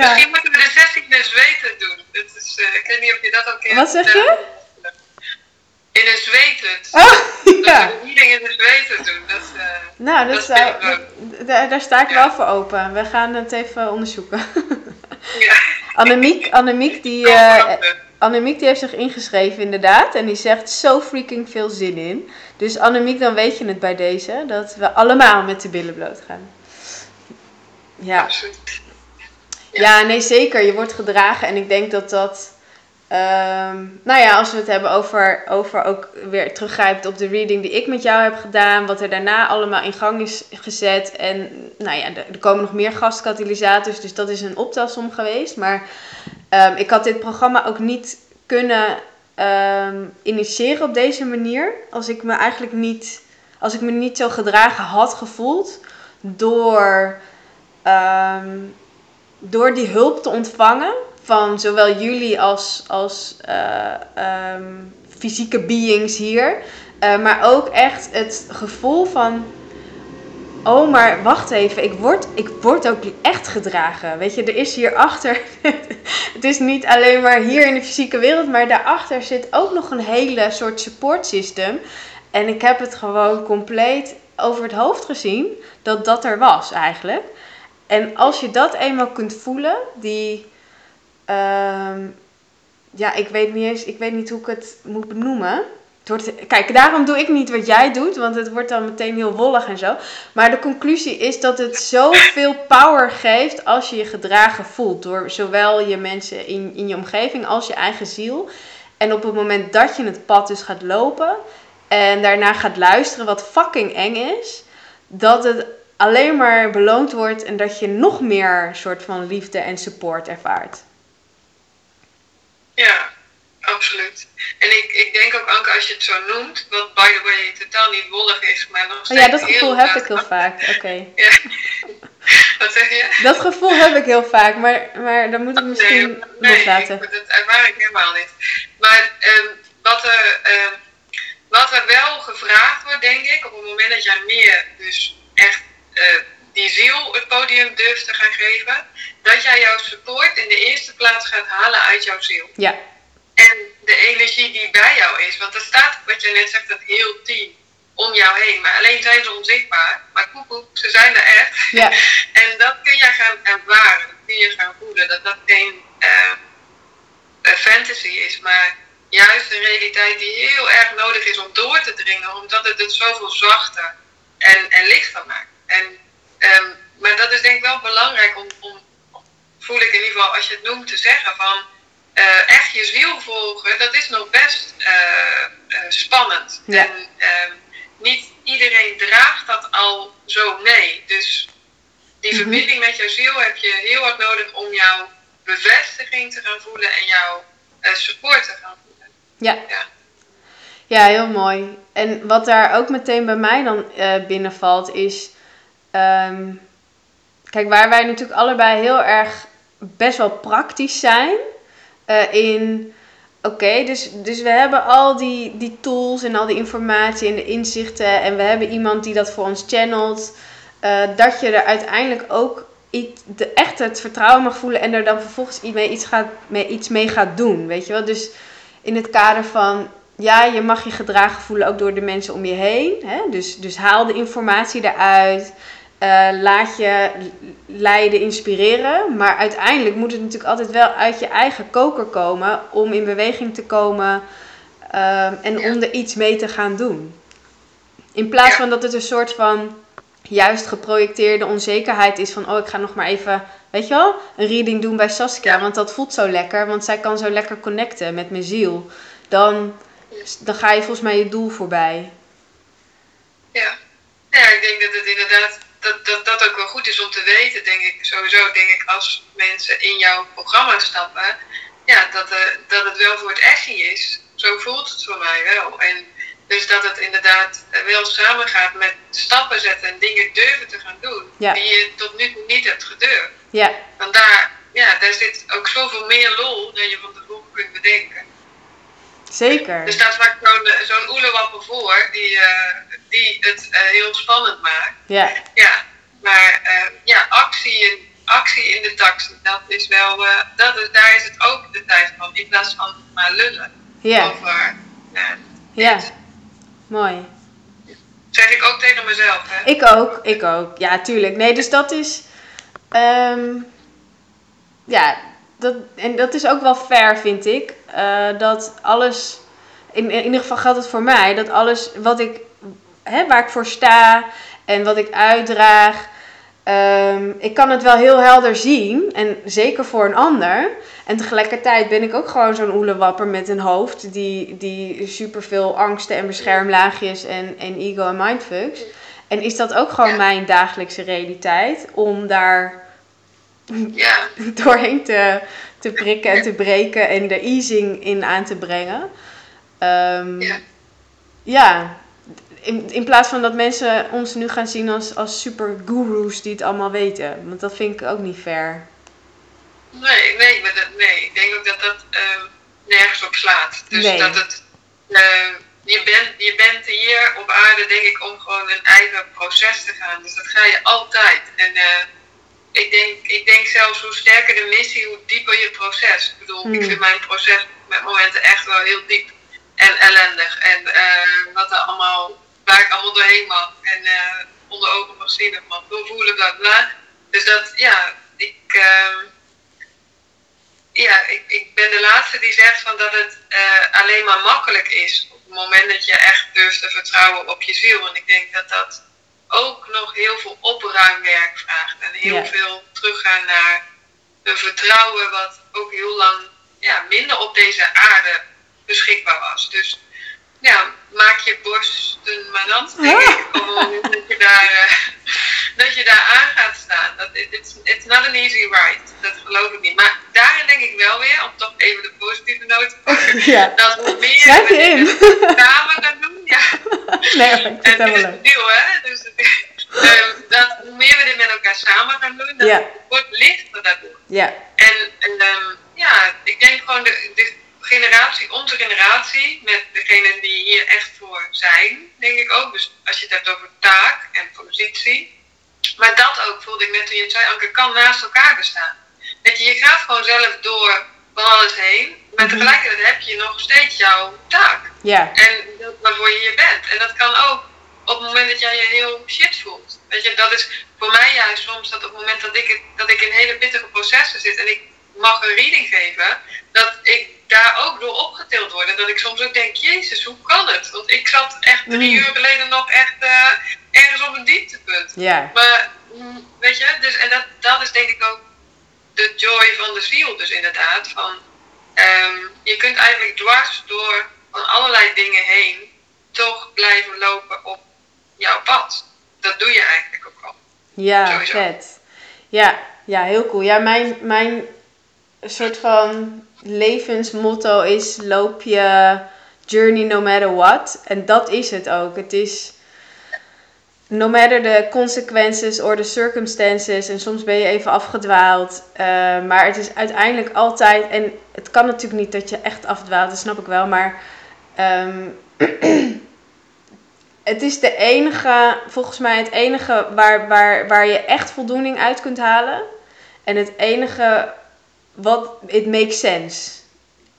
ja. Misschien moeten we de sessie in een zweten doen. Dat is, uh, ik weet niet of je dat ook kent. Wat zeg je? In een zweten. Oh, ja. Dat we een in een zweten doen. Dat, uh, nou, dat, dat zou, daar, daar sta ik ja. wel voor open. We gaan het even onderzoeken. ja. Annemiek, Annemiek die... Uh, Annemiek die heeft zich ingeschreven inderdaad. En die zegt zo freaking veel zin in. Dus Annemiek, dan weet je het bij deze. Dat we allemaal met de billen bloot gaan. Ja. Ja, nee zeker. Je wordt gedragen. En ik denk dat dat... Ehm, nou ja, als we het hebben over, over ook weer teruggrijpt op de reading die ik met jou heb gedaan, wat er daarna allemaal in gang is gezet. En nou ja, er, komen nog meer gastkatalysators, dus dat is een optelsom geweest. Maar ehm, ik had dit programma ook niet kunnen um, initiëren op deze manier, als ik me eigenlijk niet, als ik me niet zo gedragen had gevoeld door, door die hulp te ontvangen van zowel jullie als, als um, fysieke beings hier. Uh, maar ook echt het gevoel van. Oh, maar wacht even, ik word, ik word ook echt gedragen. Weet je, er is hierachter. het is niet alleen maar hier in de fysieke wereld, maar daarachter zit ook nog een hele soort support system. En ik heb het gewoon compleet over het hoofd gezien dat dat er was eigenlijk. En als je dat eenmaal kunt voelen, die Um, ja, ik weet niet eens, ik weet niet hoe ik het moet benoemen. Wordt, kijk, daarom doe ik niet wat jij doet, want het wordt dan meteen heel wollig en zo. Maar de conclusie is dat het zoveel power geeft als je je gedragen voelt. Door zowel je mensen in, in je omgeving als je eigen ziel. En op het moment dat je het pad dus gaat lopen en daarna gaat luisteren, wat fucking eng is, dat het alleen maar beloond wordt en dat je nog meer soort van liefde en support ervaart. Ja, absoluut. En ik, denk ook, Anke, als je het zo noemt, wat by the way totaal niet wollig is, maar nog steeds. Oh ja, dat gevoel heb ik heel vaak. Oké. Ja. Wat zeg je? Dat gevoel heb ik heel vaak, maar, maar dan moet ik misschien nee, loslaten. Nee, dat ervaar ik helemaal niet. Maar um, wat, er, um, wat er wel gevraagd wordt, denk ik, op het moment dat jij meer dus echt uh, die ziel het podium durft te gaan geven, dat jij jouw support in de eerste plaats gaat halen uit jouw ziel. Ja. En de energie die bij jou is, want er staat, wat je net zegt, dat heel team om jou heen. Maar alleen zijn ze onzichtbaar. Maar koekoek, ze zijn er echt. Ja. en dat kun je gaan ervaren, dat kun je gaan voelen. Dat dat geen uh, fantasy is, maar juist een realiteit die heel erg nodig is om door te dringen. Omdat het het zoveel zachter en, en lichter maakt. En Um, maar dat is denk ik wel belangrijk om, om, voel ik in ieder geval als je het noemt, te zeggen van uh, echt je ziel volgen, dat is nog best uh, uh, spannend. Ja. En um, niet iedereen draagt dat al zo mee. Dus die -hmm. verbinding met jouw ziel heb je heel hard nodig om jouw bevestiging te gaan voelen en jouw support te gaan voelen. Ja. ja. Ja, heel mooi. En wat daar ook meteen bij mij dan binnenvalt is Um, kijk, waar wij natuurlijk allebei heel erg best wel praktisch zijn uh, in. Oké, dus, dus we hebben al die, die tools en al die informatie en de inzichten. En we hebben iemand die dat voor ons channelt. Uh, dat je er uiteindelijk ook de, echt het vertrouwen mag voelen en er dan vervolgens iets mee, iets, gaat, mee, iets mee gaat doen. Weet je wel? Dus in het kader van ja, je mag je gedragen voelen ook door de mensen om je heen. Hè? Dus, dus haal de informatie eruit. Uh, laat je leiden, inspireren. Maar uiteindelijk moet het natuurlijk altijd wel uit je eigen koker komen om in beweging te komen uh, en ja. om er iets mee te gaan doen. In plaats ja. van dat het een soort van juist geprojecteerde onzekerheid is van oh ik ga nog maar even, weet je wel, een reading doen bij Saskia, ja. want dat voelt zo lekker, want zij kan zo lekker connecten met mijn ziel. Dan, dan ga je volgens mij je doel voorbij. Ja. Ja, ik denk dat het inderdaad dat, dat dat ook wel goed is om te weten, denk ik. Sowieso denk ik als mensen in jouw programma stappen, ja, dat, uh, dat het wel voor het echt is. Zo voelt het voor mij wel. En dus dat het inderdaad wel samengaat met stappen zetten en dingen durven te gaan doen. Ja. Die je tot nu toe niet hebt gedurfd. Ja. Want daar, ja, daar zit ook zoveel meer lol dan je van tevoren kunt bedenken. Zeker. Er staat vaak zo'n zo'n oelewapper voor die, uh, die het uh, heel spannend maakt. Ja. Ja, maar uh, ja, actie in, actie in de taxi, dat is wel, dat is, daar is het ook de tijd van. In plaats van maar lullen. Ja. Over, ja. Mooi. Zeg ik ook tegen mezelf, hè? Ik ook, ik ook. Ja, tuurlijk. Nee, dus dat is... Um, ja, dat, en dat is ook wel fair, vind ik. Uh, dat alles, in, in ieder geval geldt het voor mij, dat alles wat ik, hè, waar ik voor sta en wat ik uitdraag, ehm, ik kan het wel heel helder zien. En zeker voor een ander. En tegelijkertijd ben ik ook gewoon zo'n oelewapper met een hoofd. Die, die superveel angsten en beschermlaagjes en, en ego en mindfucks. En is dat ook gewoon mijn dagelijkse realiteit. Om daar Ja, doorheen te, te prikken en te breken en de easing in aan te brengen. Ehm, Ja. ja, in, in plaats van dat mensen ons nu gaan zien als, als super gurus die het allemaal weten. Want dat vind ik ook niet fair. nee, nee, maar dat, nee. Ik denk ook dat dat ehm, nergens op slaat. Dus Nee. dat het, ehm, je, bent, je bent hier op aarde, denk ik, om gewoon een eigen proces te gaan. Dus dat ga je altijd. En eh, ik, denk, ik denk zelfs hoe sterker de missie, hoe dieper je proces. Ik bedoel, ik Hmm. vind mijn proces met momenten echt wel heel diep en ellendig. En eh, wat er allemaal, waar ik allemaal doorheen mag. En eh, onder ogen mag zien of mag doorvoelen, bla bla. Dus dat, ja, ik, ehm, ja, ik, ik ben de laatste die zegt van dat het eh, alleen maar makkelijk is op het moment dat je echt durft te vertrouwen op je ziel. En ik denk dat dat ook nog heel veel opruimwerk vraagt. En heel Ja. veel teruggaan naar een vertrouwen wat ook heel lang ja, minder op deze aarde beschikbaar was. Dus ja, maak je borsten maar nat, denk ik. Dat je daar, eh, dat je daar aan gaat staan. Dat, it- it's, it's not an easy ride. Dat geloof ik niet. Maar daarin denk ik wel weer, om toch even de positieve noot te pakken. Ja. Dat hoe meer Schrijf we je in. samen gaan doen, ja. Nee, ik vind het is leuk. nieuw, hè? Dus ehm, dat, hoe meer we dit met elkaar samen gaan doen, dan Ja. wordt het lichter daardoor. Ja, En ehm, ja, ik denk gewoon de, de generatie, onze generatie, met degenen die hier echt voor zijn, denk ik ook. Dus als je het hebt over taak en positie. Maar dat ook, voelde ik net toen je het zei, Anke, kan naast elkaar bestaan. Dat je, je gaat gewoon zelf door van alles heen, maar Mhm. tegelijkertijd heb je nog steeds jouw taak. ja, En dat waarvoor je hier bent. En dat kan ook op het moment dat jij je heel shit voelt. Weet je, dat is voor mij juist soms dat op het moment dat ik, dat ik in hele pittige processen zit en ik mag een reading geven, dat ik daar ook door opgetild word. En dat ik soms ook denk, jezus, hoe kan het? Want ik zat echt drie Mm. uur geleden nog echt eh, ergens op een dieptepunt. ja, Maar, mm, weet je, dus, en dat, dat is denk ik ook de joy van de ziel dus inderdaad. Van, ehm, je kunt eigenlijk dwars door van allerlei dingen heen toch blijven lopen op jouw pad. Dat doe je eigenlijk ook al. ja, Sowieso. vet. Ja, ja, heel cool. Ja, mijn, mijn soort van levensmotto is loop je journey no matter what. En dat is het ook. Het is no matter the consequences or the circumstances. En soms ben je even afgedwaald. eh, maar het is uiteindelijk altijd. En het kan natuurlijk niet dat je echt afdwaalt, dat snap ik wel. Maar ehm, het is de enige, volgens mij het enige waar, waar, waar je echt voldoening uit kunt halen. En het enige wat, it makes sense.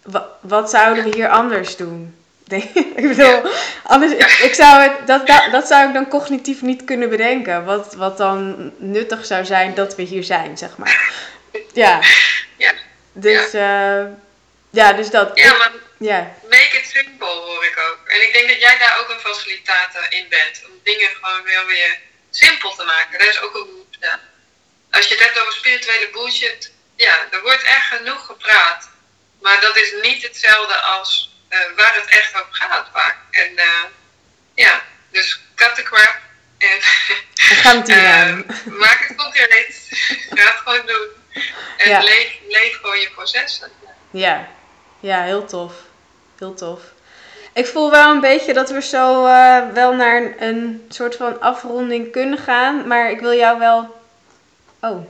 Wat, wat zouden we hier anders doen? Ik bedoel, anders, ik, ik zou het, dat, dat, dat zou ik dan cognitief niet kunnen bedenken. Wat, wat dan nuttig zou zijn dat we hier zijn, zeg maar. Ja. Ja. Dus, ja, ja dus dat. Ja, maar ja. make it simple hoor ik ook. En ik denk dat jij daar ook een facilitator in bent. Om dingen gewoon weer simpel te maken. Daar is ook een behoefte aan. Als je het hebt over spirituele bullshit, ja, er wordt echt genoeg gepraat. Maar dat is niet hetzelfde als eh, waar het echt over gaat vaak. En eh, ja, dus cut the crap. En We gaan het hier eh, maak het concreet. Ga het gewoon doen. En Ja. leef, leef gewoon je processen. Ja, ja, heel tof. Heel tof. Ik voel wel een beetje dat we zo wel naar een, een soort van afronding kunnen gaan. Maar ik wil jou wel. Oh.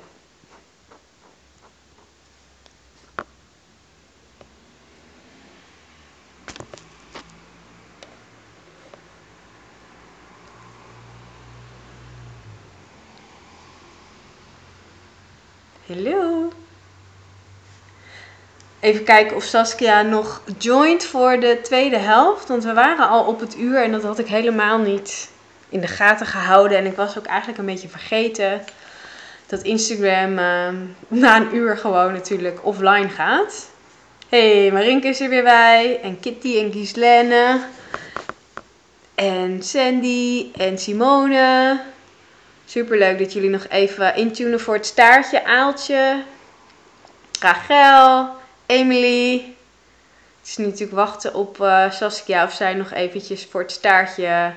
Hallo. Even kijken of Saskia nog joint voor de tweede helft. Want we waren al op het uur en dat had ik helemaal niet in de gaten gehouden. En ik was ook eigenlijk een beetje vergeten dat Instagram eh, na een uur gewoon natuurlijk offline gaat. hey, Marinke is er weer bij. En Kitty en Gislaine. En Sandy en Simone. Super leuk dat jullie nog even intunen voor het staartje. Aaltje, Rachel, Emily. Het is natuurlijk wachten op uh, Saskia of zij nog eventjes voor het staartje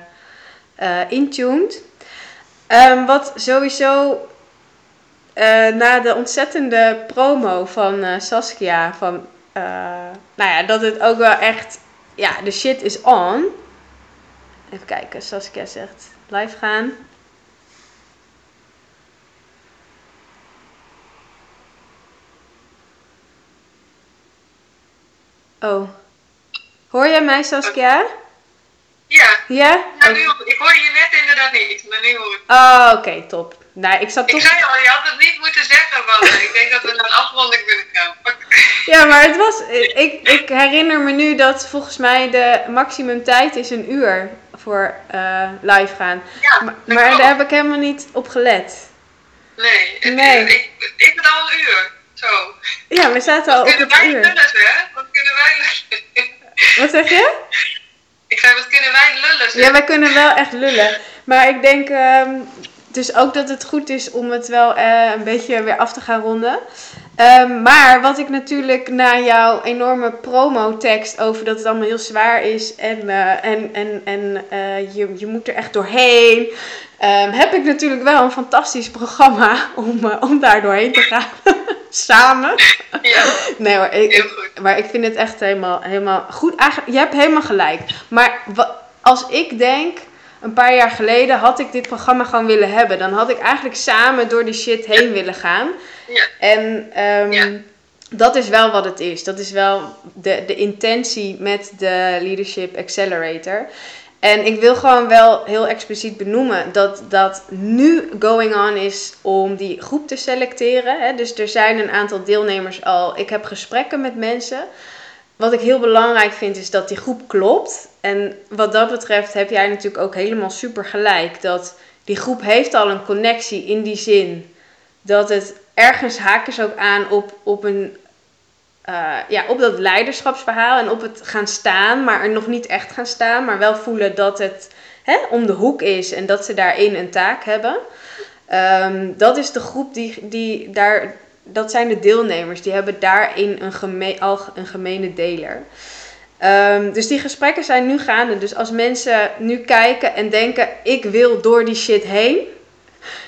uh, intuned. Um, wat sowieso uh, na de ontzettende promo van Saskia, van, nou ja, dat het ook wel echt, ja, de shit is on. Even kijken, Saskia zegt live gaan. Oh. Hoor jij mij, Saskia? Ja. Ja? nu, ik hoor je net inderdaad niet, maar nu hoor ik. Oh, oké, top. Nou, ik zat toch... Ik zei al, je had het niet moeten zeggen, want ik denk dat we naar een afronding kunnen gaan. ja, maar het was... Ik, ik herinner me nu dat volgens mij de maximum tijd is een uur voor uh, live gaan. Ja, maar, maar daar heb ik helemaal niet op gelet. Nee, nee. Ik, ik, ben al een uur. Zo. Ja, we zaten al op het uur. Kunnen wij lullen, hè? Wat kunnen wij lullen? Wat zeg je? Ik zei, wat kunnen wij lullen, zeg? Ja, wij kunnen wel echt lullen. Maar ik denk um, dus ook dat het goed is om het wel uh, een beetje weer af te gaan ronden. Um, maar wat ik natuurlijk na jouw enorme promo-tekst over dat het allemaal heel zwaar is en, uh, en, en, en uh, je, je moet er echt doorheen, um, heb ik natuurlijk wel een fantastisch programma om, om daar doorheen te gaan. Samen. Ja, nee hoor, ik, maar ik vind het echt helemaal, helemaal goed. Eigenlijk, je hebt helemaal gelijk. Maar als ik denk, een paar jaar geleden had ik dit programma gewoon willen hebben. Dan had ik eigenlijk samen door die shit heen willen gaan. Ja. En um, Ja. dat is wel wat het is. Dat is wel de, de intentie met de Leadership Accelerator. En ik wil gewoon wel heel expliciet benoemen dat dat nu going on is om die groep te selecteren. Hè. Dus er zijn een aantal deelnemers al. Ik heb gesprekken met mensen. Wat ik heel belangrijk vind is dat die groep klopt. En wat dat betreft heb jij natuurlijk ook helemaal super gelijk. Dat die groep heeft al een connectie in die zin dat het ergens haken ze ook aan op, op een uh, ja, op dat leiderschapsverhaal en op het gaan staan, maar er nog niet echt gaan staan, maar wel voelen dat het hè, om de hoek is en dat ze daarin een taak hebben. Um, dat is de groep die, die daar, dat zijn de deelnemers, die hebben daarin een, al een gemene deler. Um, dus die gesprekken zijn nu gaande. Dus als mensen nu kijken en denken: ik wil door die shit heen,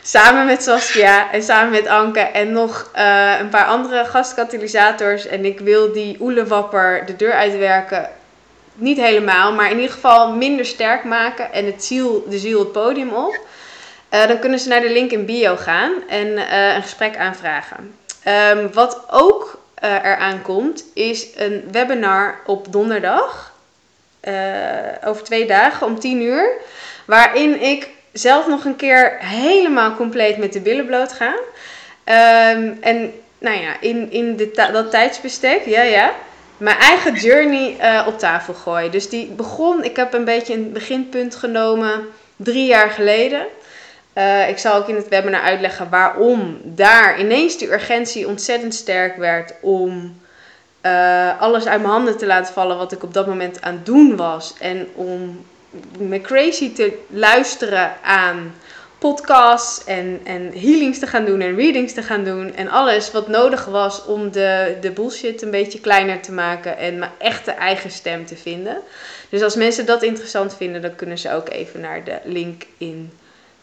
Samen met Saskia en samen met Anke en nog uh, een paar andere gastkatalysators. En ik wil die oelewapper de deur uitwerken. Niet helemaal, maar in ieder geval minder sterk maken. En het ziel, de ziel het podium op. Uh, dan kunnen ze naar de link in bio gaan en uh, een gesprek aanvragen. Um, wat ook eraan komt, is een webinar op donderdag. over twee dagen om 10 uur. Waarin ik zelf nog een keer helemaal compleet met de billen bloot gaan. Um, en nou ja, in, in de dat tijdsbestek, ja ja, mijn eigen journey uh, op tafel gooien. Dus die begon, ik heb een beetje een beginpunt genomen drie jaar geleden. Uh, ik zal ook in het webinar uitleggen waarom daar ineens die urgentie ontzettend sterk werd om uh, alles uit mijn handen te laten vallen wat ik op dat moment aan het doen was. En om me crazy te luisteren aan podcasts en, en healings te gaan doen en readings te gaan doen. En alles wat nodig was om de, de bullshit een beetje kleiner te maken en mijn echte eigen stem te vinden. Dus als mensen dat interessant vinden, dan kunnen ze ook even naar de link in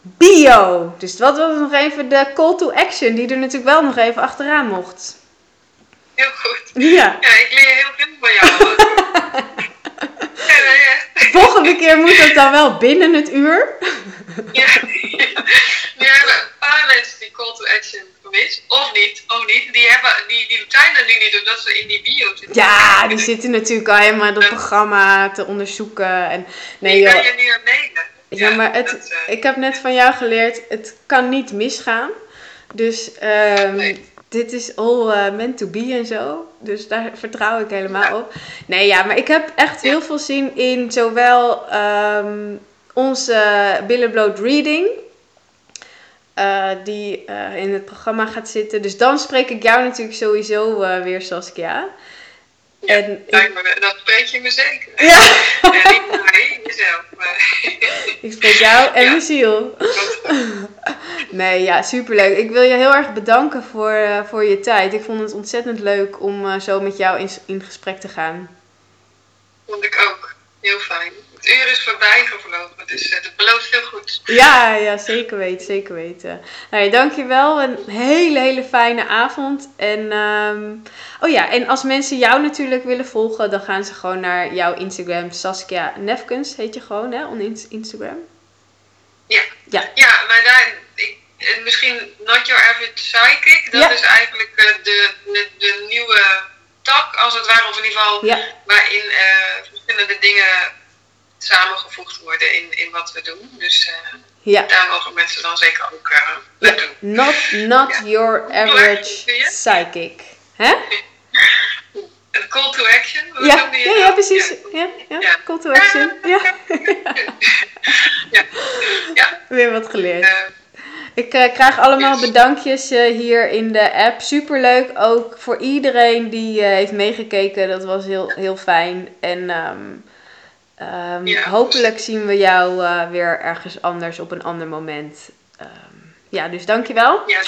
bio. Dus wat was nog even de call to action, die er natuurlijk wel nog even achteraan mocht. Heel goed. Ja. Ja, ik leer heel veel van jou. ja. Volgende keer moet het dan wel binnen het uur. Ja, nu hebben een paar mensen die call to action gemist. Of niet, of niet. Die, hebben, die, die zijn er nu niet omdat ze in die bio zitten. Ja, die zitten natuurlijk al helemaal dat programma te onderzoeken. En, nee, die kan je nu aan mailen. Ja, maar het, dat, uh, ik heb net van jou geleerd, het kan niet misgaan. Dus um, Nee. Dit is all uh, meant to be en zo. Dus daar vertrouw ik helemaal op. Nee, ja, maar ik heb echt heel veel zin in zowel um, onze Billen Bloot Reading. Uh, die uh, in het programma gaat zitten. Dus dan spreek ik jou natuurlijk sowieso uh, weer, Saskia. Ja, en me, dat spreek je me zeker. Ja. Ja, niet mij, jezelf. Maar... ik spreek jou en Ja. ziel. Nee, ja, superleuk. Ik wil je heel erg bedanken voor, uh, voor je tijd. Ik vond het ontzettend leuk om uh, zo met jou in, in gesprek te gaan. Vond ik ook. Heel fijn. Het uur is voorbij gevlogen, dus het belooft heel goed. Ja, ja, zeker weten, zeker weten. Nou, dankjewel. Een hele, hele fijne avond. En, um, oh ja, en als mensen jou natuurlijk willen volgen, dan gaan ze gewoon naar jouw Instagram. Saskia Nefkens heet je gewoon, hè, op Instagram. Ja. Ja, ja maar daar, ik, misschien Not Your Average Psychic, dat is eigenlijk uh, de, de, de, nieuwe tak, als het ware, of in ieder geval ja. waarin uh, verschillende dingen samengevoegd worden in, in wat we doen. Dus uh, ja. daar mogen mensen dan zeker ook uh, ja. doen. Not, not your average psychic. Hè? Een call to action? Ja, ja, ja, precies. Ja. Ja, ja. Call to action. Ja. ja. Weer wat geleerd. Uh, ik uh, krijg allemaal yes. bedankjes uh, hier in de app. Superleuk ook voor iedereen die heeft meegekeken. Dat was heel, heel fijn. En um, um, ja. hopelijk zien we jou weer ergens anders op een ander moment. Um, ja, dus dankjewel. Ja,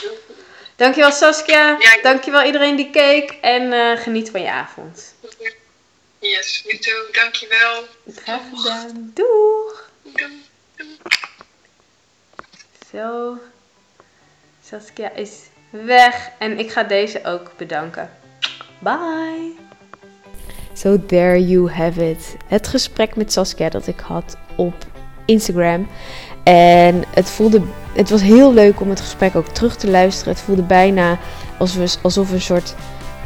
dankjewel Saskia. Ja, dankjewel iedereen die keek. En geniet van je avond. Yes, you too. Dankjewel. Graag gedaan. Doeg. Doeg. Zo. Saskia is weg. En ik ga deze ook bedanken. Bye. So there you have it. Het gesprek met Saskia dat ik had op Instagram. En het voelde. Het was heel leuk om het gesprek ook terug te luisteren. Het voelde bijna alsof we, alsof een soort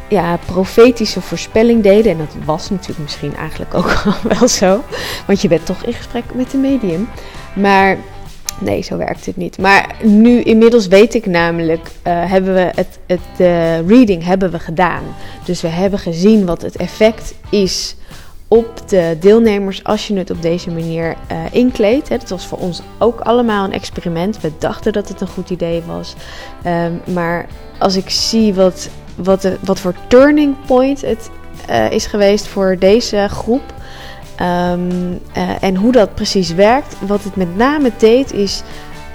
ja, profetische voorspelling deden. En dat was natuurlijk misschien eigenlijk ook wel zo. Want je bent toch in gesprek met de medium. Maar Nee, zo werkt het niet. Maar nu inmiddels weet ik namelijk, uh, hebben we het, het de reading hebben we gedaan. Dus we hebben gezien wat het effect is op de deelnemers als je het op deze manier uh, inkleedt. Het was voor ons ook allemaal een experiment. We dachten dat het een goed idee was. Um, maar als ik zie wat, wat, wat voor turning point het uh, is geweest voor deze groep Um, uh, en hoe dat precies werkt, wat het met name deed, is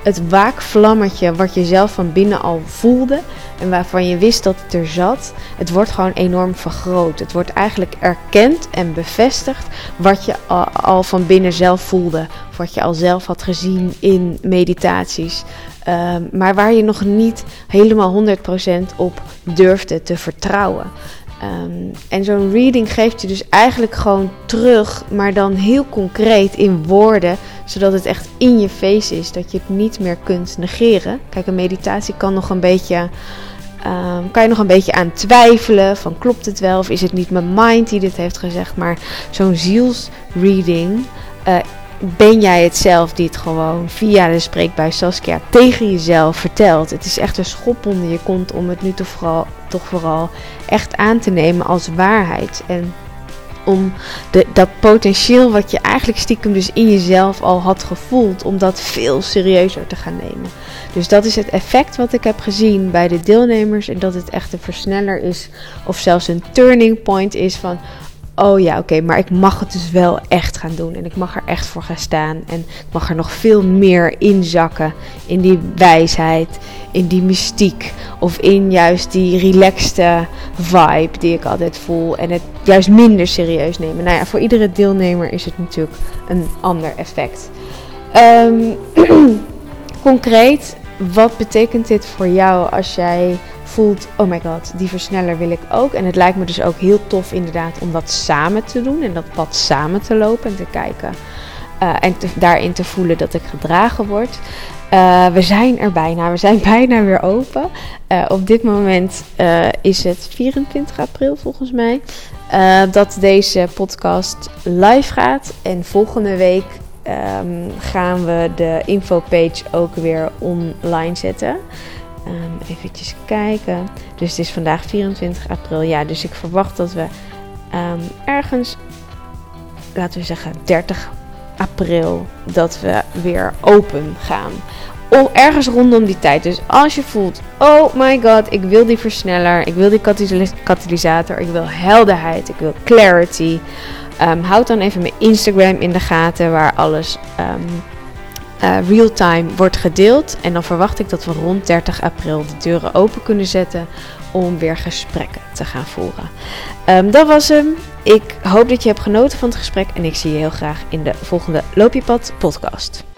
het waakvlammetje wat je zelf van binnen al voelde en waarvan je wist dat het er zat. Het wordt gewoon enorm vergroot. Het wordt eigenlijk erkend en bevestigd wat je al, van binnen zelf voelde, of wat je al zelf had gezien in meditaties. Um, maar waar je nog niet helemaal 100% op durfde te vertrouwen. Um, en zo'n reading geeft je dus eigenlijk gewoon terug, maar dan heel concreet in woorden, zodat het echt in je face is, dat je het niet meer kunt negeren. Kijk, een meditatie kan nog een beetje, um, kan je nog een beetje aan twijfelen, van klopt het wel of is het niet mijn mind die dit heeft gezegd, maar zo'n zielsreading uh, ben jij het zelf die het gewoon via de spreekbui Saskia tegen jezelf vertelt. Het is echt een schop onder je kont om het nu toch vooral, toch vooral echt aan te nemen als waarheid. En om de, dat potentieel wat je eigenlijk stiekem dus in jezelf al had gevoeld, om dat veel serieuzer te gaan nemen. Dus dat is het effect wat ik heb gezien bij de deelnemers en dat het echt een versneller is of zelfs een turning point is van oh ja, oké, maar ik mag het dus wel echt gaan doen. En ik mag er echt voor gaan staan. En ik mag er nog veel meer inzakken. In die wijsheid, in die mystiek. Of in juist die relaxte vibe die ik altijd voel. En het juist minder serieus nemen. Nou ja, voor iedere deelnemer is het natuurlijk een ander effect. Um, concreet, wat betekent dit voor jou als jij voelt, oh my god, die versneller wil ik ook. En het lijkt me dus ook heel tof inderdaad om dat samen te doen en dat pad samen te lopen en te kijken. Uh, en daarin te voelen dat ik gedragen word. Uh, we zijn er bijna, we zijn bijna weer open. Uh, op dit moment is het 24 april volgens mij dat deze podcast live gaat. En volgende week um, gaan we de infopage ook weer online zetten. Um, eventjes kijken. Dus het is vandaag 24 april. Ja, dus ik verwacht dat we um, ergens, laten we zeggen 30 april, dat we weer open gaan. Of ergens rondom die tijd. Dus als je voelt, oh my god, ik wil die versneller, ik wil die katalysator, ik wil helderheid, ik wil clarity. Um, houd dan even mijn Instagram in de gaten, waar alles uh, real-time wordt gedeeld. En dan verwacht ik dat we rond 30 april de deuren open kunnen zetten om weer gesprekken te gaan voeren. Um, dat was hem. Ik hoop dat je hebt genoten van het gesprek en ik zie je heel graag in de volgende Loop je Pad podcast.